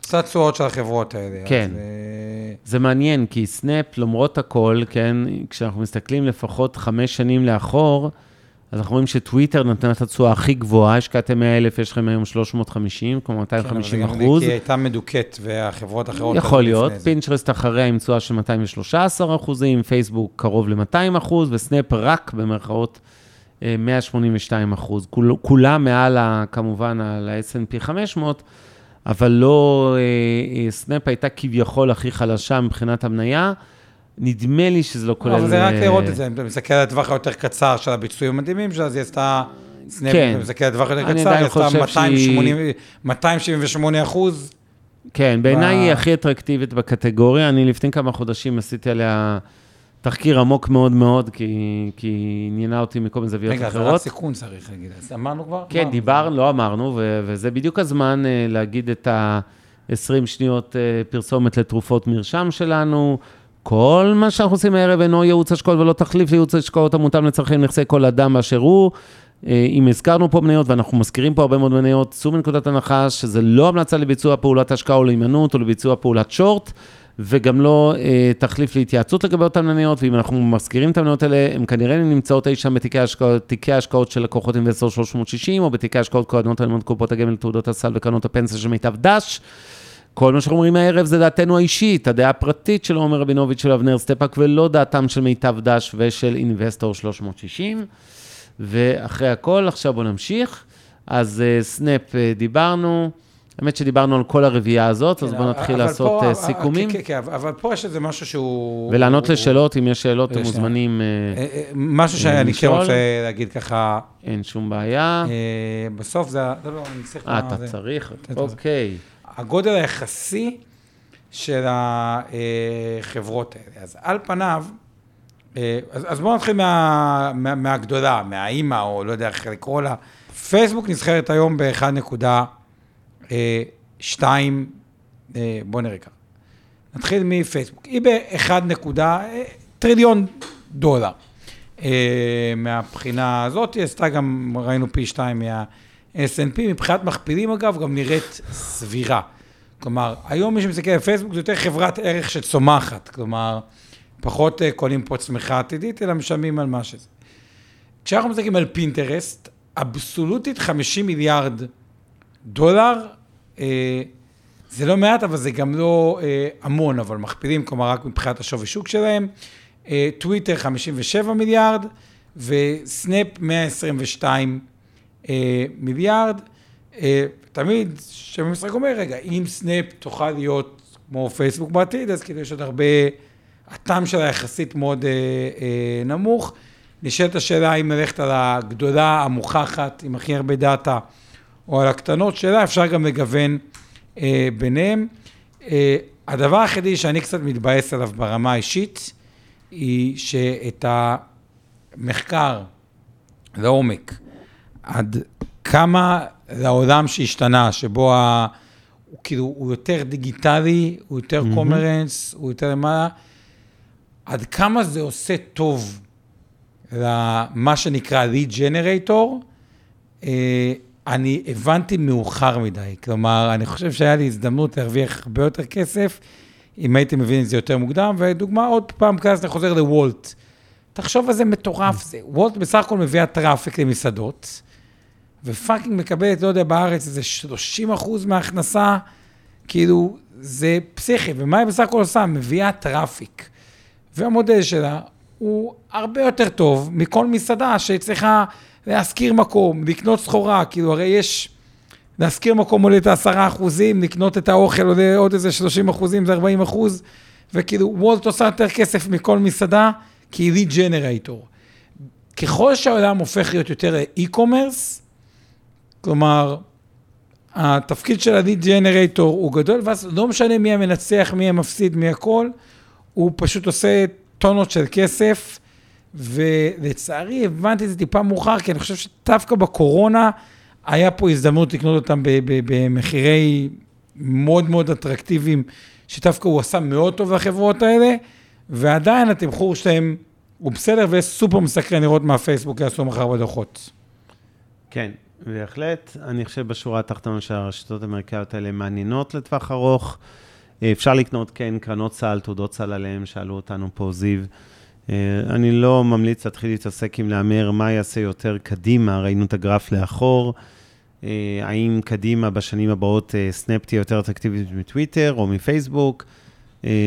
קצת תשואות של החברות האלה. כן. אז... זה מעניין, כי סנאפ, למרות הכל, כן, כשאנחנו מסתכלים לפחות חמש שנים לאחור, אז אנחנו רואים שטוויטר נתנה את התשואה הכי גבוהה, השקעתם 100 אלף, יש לכם היום 350, כלומר 250 כן, אחוז. כן, אבל כי היא הייתה מדוכאת, והחברות האחרות... יכול להיות, פינטרסט אחריה עם תשואה של 213 אחוזים, פייסבוק קרוב ל-200 אחוז, וסנאפ רק במרכאות 182 אה, אחוז. כול, כולם מעל, ה, כמובן, על ה-S&P 500, אבל לא, אה, אה, סנאפ הייתה כביכול הכי חלשה מבחינת המניה. נדמה לי שזה לא כולל... אבל זה רק לראות את זה, אם אתה מסתכל על הטווח היותר קצר של הביצועים המדהימים שלה, אז היא עשתה... סנאפ, כן. אם מסתכל על הטווח יותר קצר, היא עשתה 278 אחוז. כן, בעיניי היא הכי אטרקטיבית בקטגוריה. אני לפני כמה חודשים עשיתי עליה תחקיר עמוק מאוד מאוד, כי, היא עניינה אותי מכל מיני זוויות אחרות. רגע, זה רק סיכון צריך להגיד, אז אמרנו כבר? כן, דיברנו, לא אמרנו, וזה בדיוק הזמן אה, להגיד את ה-20 שניות אה, פרסומת לתרופות מרשם שלנו. כל מה שאנחנו עושים הערב אינו ייעוץ השקעות ולא תחליף לייעוץ השקעות המותאם לצרכים נכסי כל אדם באשר הוא. אה, אם הזכרנו פה מניות, ואנחנו מזכירים פה הרבה מאוד מניות, צאו מנקודת הנחה שזה לא המלצה לביצוע פעולת השקעה או להימנעות או לביצוע פעולת שורט, וגם לא אה, תחליף להתייעצות לגבי אותן מניות, ואם אנחנו מזכירים את המניות האלה, הן כנראה נמצאות אי שם בתיקי השקעות, ההשקעות של לקוחות אינבסטור 360, או בתיקי השקעות כהנות על קופות הגמל, תעודות הסל וקרנות הפנסיה של מיטב דש. כל מה שאנחנו אומרים הערב זה דעתנו האישית, הדעה הפרטית של עומר רבינוביץ' של אבנר סטפאק, ולא דעתם של מיטב דש ושל Investor 360. ואחרי הכל, עכשיו בואו נמשיך. אז uh, סנאפ uh, דיברנו, האמת שדיברנו על כל הרביעייה הזאת, כן, אז בואו נתחיל לעשות פה, uh, סיכומים. כן, כן, אבל פה יש איזה משהו שהוא... ולענות הוא, לשאלות, אם יש שאלות, אתם מוזמנים uh, משהו שאני כן רוצה להגיד ככה... אין שום בעיה. בסוף זה... לא, לא, אני צריך... אה, אתה צריך? אוקיי. הגודל היחסי של החברות האלה. אז על פניו, אה, אז, אז בואו נתחיל מה, מה, מהגדולה, מהאימא, או לא יודע איך לקרוא לה. פייסבוק נסחרת היום ב-1.2, אה, בואו נראה ככה. נתחיל מפייסבוק. היא ב-1. טריליון דולר. אה, מהבחינה הזאת, היא עשתה גם, ראינו פי 2 מה... S&P מבחינת מכפילים אגב, גם נראית סבירה. כלומר, היום מי שמסתכל על פייסבוק זה יותר חברת ערך שצומחת, כלומר, פחות אה, קונים פה צמיחה עתידית, אלא משלמים על מה שזה. כשאנחנו מסתכלים על פינטרסט, אבסולוטית 50 מיליארד דולר, אה, זה לא מעט, אבל זה גם לא אה, המון, אבל מכפילים, כלומר, רק מבחינת השווי שוק שלהם. אה, טוויטר 57 מיליארד, וסנאפ 122 אה, מיליארד. אה, תמיד שם המשחק אומר, רגע, אם סנאפ תוכל להיות כמו פייסבוק בעתיד, אז כאילו יש עוד הרבה, הטעם שלה יחסית מאוד אה, אה, נמוך. נשאלת השאלה אם ללכת על הגדולה, המוכחת, עם הכי הרבה דאטה, או על הקטנות, שאלה אפשר גם לגוון אה, ביניהם. אה, הדבר היחידי שאני קצת מתבאס עליו ברמה האישית, היא שאת המחקר לעומק, עד כמה לעולם שהשתנה, שבו הוא כאילו, הוא יותר דיגיטלי, הוא יותר קומרנס, הוא יותר למעלה. עד כמה זה עושה טוב למה שנקרא lead generator, אה, אני הבנתי מאוחר מדי. כלומר, אני חושב שהיה לי הזדמנות להרוויח הרבה יותר כסף, אם הייתי מבין את זה יותר מוקדם, ודוגמה, עוד פעם כזה, אני חוזר לוולט. תחשוב איזה מטורף זה. וולט בסך הכל מביאה traffic למסעדות, ו fucking מקבלת, לא יודע, בארץ איזה 30 אחוז מההכנסה, כאילו, זה פסיכי. ומה היא בסך הכל עושה? מביאה traffic. והמודל שלה הוא הרבה יותר טוב מכל מסעדה שצריכה להשכיר מקום, לקנות סחורה, כאילו, הרי יש... להשכיר מקום עולה את העשרה אחוזים, לקנות את האוכל עולה עוד איזה 30 אחוזים, זה 40 אחוז, וכאילו וולט עושה יותר כסף מכל מסעדה, כי היא ליד ג'נרייטור. ככל שהעולם הופך להיות יותר אי-קומרס, כלומר, התפקיד של הליד ג'נרייטור הוא גדול, ואז לא משנה מי המנצח, מי המפסיד, מי הכל, הוא פשוט עושה טונות של כסף, ולצערי הבנתי את זה טיפה מאוחר, כי אני חושב שדווקא בקורונה היה פה הזדמנות לקנות אותם במחירי מאוד מאוד אטרקטיביים, שדווקא הוא עשה מאוד טוב לחברות האלה, ועדיין התמחור שלהם הוא בסדר, וסופר מסקרן לראות מה פייסבוק יעשו מחר בדוחות. כן, בהחלט. אני חושב בשורה התחתונה שהרשתות האמריקאיות האלה מעניינות לטווח ארוך. אפשר לקנות, כן, קרנות סל, תעודות סל עליהן, שאלו אותנו פה זיו. אה, אני לא ממליץ להתחיל להתעסק עם להמר מה יעשה יותר קדימה, ראינו את הגרף לאחור. אה, האם קדימה בשנים הבאות אה, סנאפ תהיה יותר אטרקטיבית מטוויטר או מפייסבוק?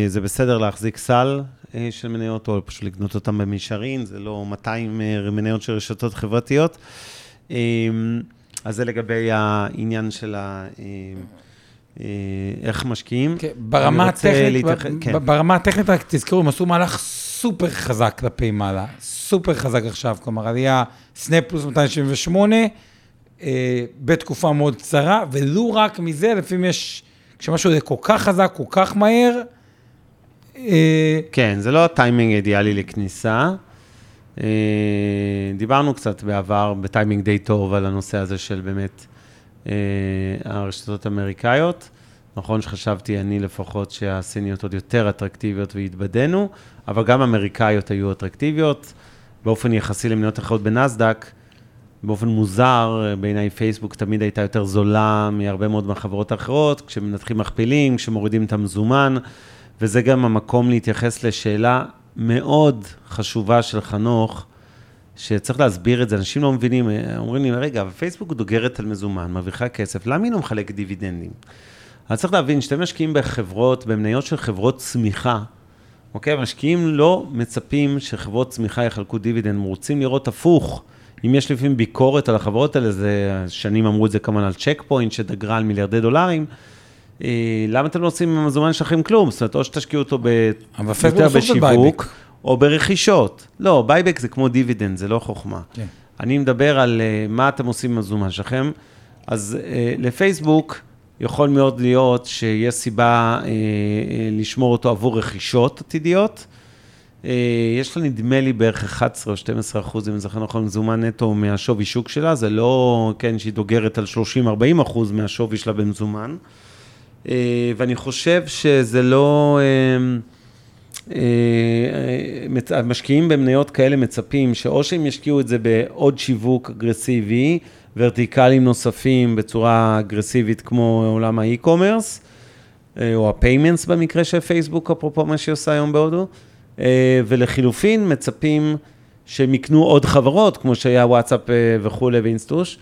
זה בסדר להחזיק סל של מניות או פשוט לקנות אותן במישרין, זה לא 200 מניות של רשתות חברתיות. אז זה לגבי העניין של ה... איך משקיעים. כן, ברמה הטכנית, כן. ברמה הטכנית, רק תזכרו, הם עשו מהלך סופר חזק כלפי מעלה, סופר חזק עכשיו, כלומר, עלייה סנאפ פלוס 278, אה, בתקופה מאוד קצרה, ולו רק מזה, לפעמים יש, כשמשהו זה כל כך חזק, כל כך מהר, אה, כן, זה לא הטיימינג האידיאלי לכניסה. אה, דיברנו קצת בעבר, בטיימינג די טוב, על הנושא הזה של באמת אה, הרשתות האמריקאיות. נכון שחשבתי אני לפחות שהסיניות עוד יותר אטרקטיביות והתבדינו, אבל גם אמריקאיות היו אטרקטיביות. באופן יחסי למדינות אחרות בנסדק, באופן מוזר, בעיניי פייסבוק תמיד הייתה יותר זולה מהרבה מאוד מהחברות האחרות, כשמנתחים מכפילים, כשמורידים את המזומן, וזה גם המקום להתייחס לשאלה מאוד חשובה של חנוך, שצריך להסביר את זה, אנשים לא מבינים, אומרים לי, רגע, אבל פייסבוק דוגרת על מזומן, מרוויחה כסף, למה היא לא מחלקת דיבידנדים? אז צריך להבין, כשאתם משקיעים בחברות, במניות של חברות צמיחה, אוקיי? משקיעים לא מצפים שחברות צמיחה יחלקו דיבידנד, הם רוצים לראות הפוך. אם יש לפעמים ביקורת על החברות האלה, זה, שנים אמרו את זה כמובן על צ'ק פוינט, שדגרה על מיליארדי דולרים, אה, למה אתם לא עושים עם המזומן שלכם כלום? זאת אומרת, או שתשקיעו אותו ב... יותר בשיווק, או ברכישות. לא, buyback זה כמו דיבידנד, זה לא חוכמה. כן. אני מדבר על אה, מה אתם עושים עם המזומן שלכם. אז אה, לפייסבוק, יכול מאוד להיות שיש סיבה אה, אה, לשמור אותו עבור רכישות עתידיות. אה, יש לה נדמה לי בערך 11 או 12 אחוז, אם אני זוכר נכון, מזומן נטו מהשווי שוק שלה, זה לא, כן, שהיא דוגרת על 30-40 אחוז מהשווי שלה במזומן. ואני חושב שזה לא... המשקיעים במניות כאלה מצפים שאו שהם ישקיעו את זה בעוד שיווק אגרסיבי, ורטיקלים נוספים בצורה אגרסיבית כמו עולם ה e-commerce, אה, או ה payments במקרה של פייסבוק, אפרופו מה שהיא עושה היום בהודו, אה, ולחילופין מצפים שהם יקנו עוד חברות, כמו שהיה וואטסאפ אה, וכולי ואינסטוש.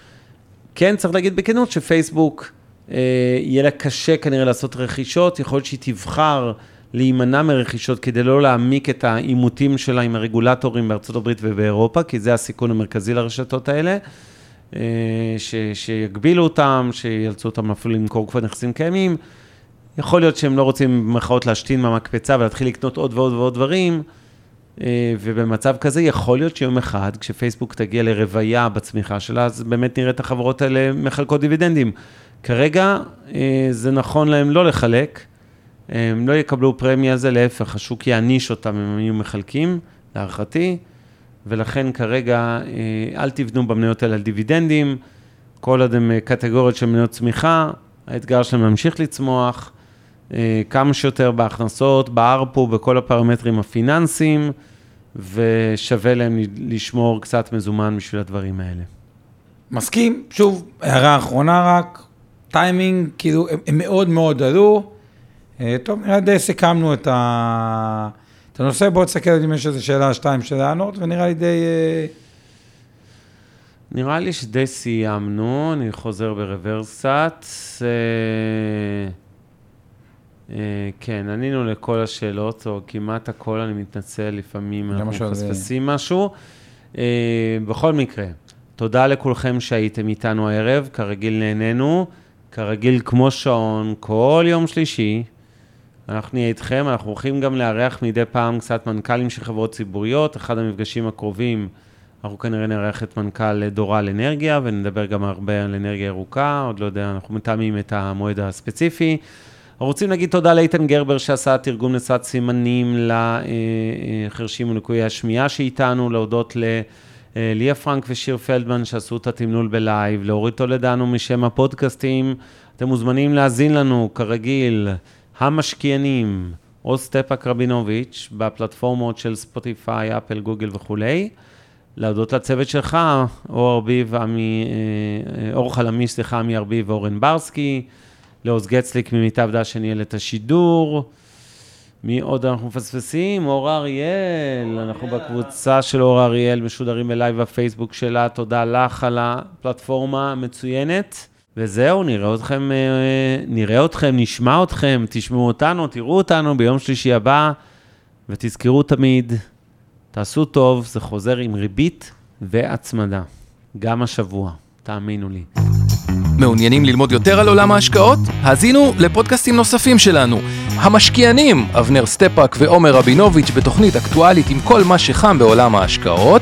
כן, צריך להגיד בכנות שפייסבוק, יהיה לה קשה כנראה לעשות רכישות, יכול להיות שהיא תבחר להימנע מרכישות כדי לא להעמיק את העימותים שלה עם הרגולטורים בארצות הברית ובאירופה, כי זה הסיכון המרכזי לרשתות האלה. אה, ש, שיגבילו אותם, שיאלצו אותם אפילו למכור כבר נכסים קיימים. יכול להיות שהם לא רוצים במירכאות להשתין מהמקפצה ולהתחיל לקנות עוד ועוד ועוד דברים, אה, ובמצב כזה יכול להיות שיום אחד, כשפייסבוק תגיע לרוויה בצמיחה שלה, אז באמת נראה את החברות האלה מחלקות דיבידנדים. כרגע אה, זה נכון להם לא לחלק, הם לא יקבלו פרמיה על זה, להפך, השוק יעניש אותם אם הם יהיו מחלקים, להערכתי. ולכן כרגע אה, אל תבנו במניות האלה על דיבידנדים, כל עוד הם אה, קטגוריות של מניות צמיחה, האתגר שלהם להמשיך לצמוח, אה, כמה שיותר בהכנסות, בארפו, בכל הפרמטרים הפיננסיים, ושווה להם לשמור קצת מזומן בשביל הדברים האלה. מסכים, שוב, הערה אחרונה רק, טיימינג, כאילו, הם, מאוד מאוד עלו. טוב, נראה די סיכמנו את, ה... את הנושא, בואו תסתכל אם יש איזו שאלה, שתיים של לענות, ונראה לי די... אה, נראה לי שדי סיימנו, אני חוזר ברוורס קצת. אה, אה, כן, ענינו לכל השאלות, או כמעט הכל, אני מתנצל, לפעמים אנחנו מפספסים משהו. בכל מקרה, תודה לכולכם שהייתם איתנו הערב, כרגיל נהנינו, כרגיל כמו שעון, כל יום שלישי. אנחנו נהיה איתכם, אנחנו הולכים גם לארח מדי פעם קצת מנכ"לים של חברות ציבוריות, אחד המפגשים הקרובים, אנחנו כנראה נארח את מנכ"ל דורל אנרגיה, ונדבר גם הרבה על אנרגיה ירוקה, עוד לא יודע, אנחנו מתאמים את המועד הספציפי. אנחנו רוצים להגיד תודה לאיתן גרבר שעשה תרגום לשפת סימנים לחרשים ולקויי השמיעה שאיתנו, להודות לליה פרנק ושיר פלדמן שעשו את התמלול ב live, לאורית טולדנו משם הפודקאסטים. אתם מוזמנים להאזין לנו, כרגיל, המשקיענים, או סטפאק רבינוביץ', בפלטפורמות של ספוטיפיי, אפל, גוגל וכולי. להודות לצוות שלך, אור ארביב, עמי, אה, אור חלמי, סליחה, עמי ארביב ואורן ברסקי. לעוז גצליק ממיטב דש שניהל את השידור. מי עוד אנחנו מפספסים? אור אריאל, אנחנו בקבוצה של אור אריאל, משודרים בלייב בפייסבוק שלה, תודה לך על הפלטפורמה המצוינת. וזהו, נראה אתכם, אה, נראה אתכם, נשמע אתכם, תשמעו אותנו, תראו אותנו ביום שלישי הבא, ותזכרו תמיד, תעשו טוב, זה חוזר עם ריבית והצמדה. גם השבוע, תאמינו לי. מעוניינים ללמוד יותר על עולם ההשקעות? האזינו לפודקאסטים נוספים שלנו. המשקיענים, אבנר סטפאק ועומר רבינוביץ' בתוכנית אקטואלית עם כל מה שחם בעולם ההשקעות.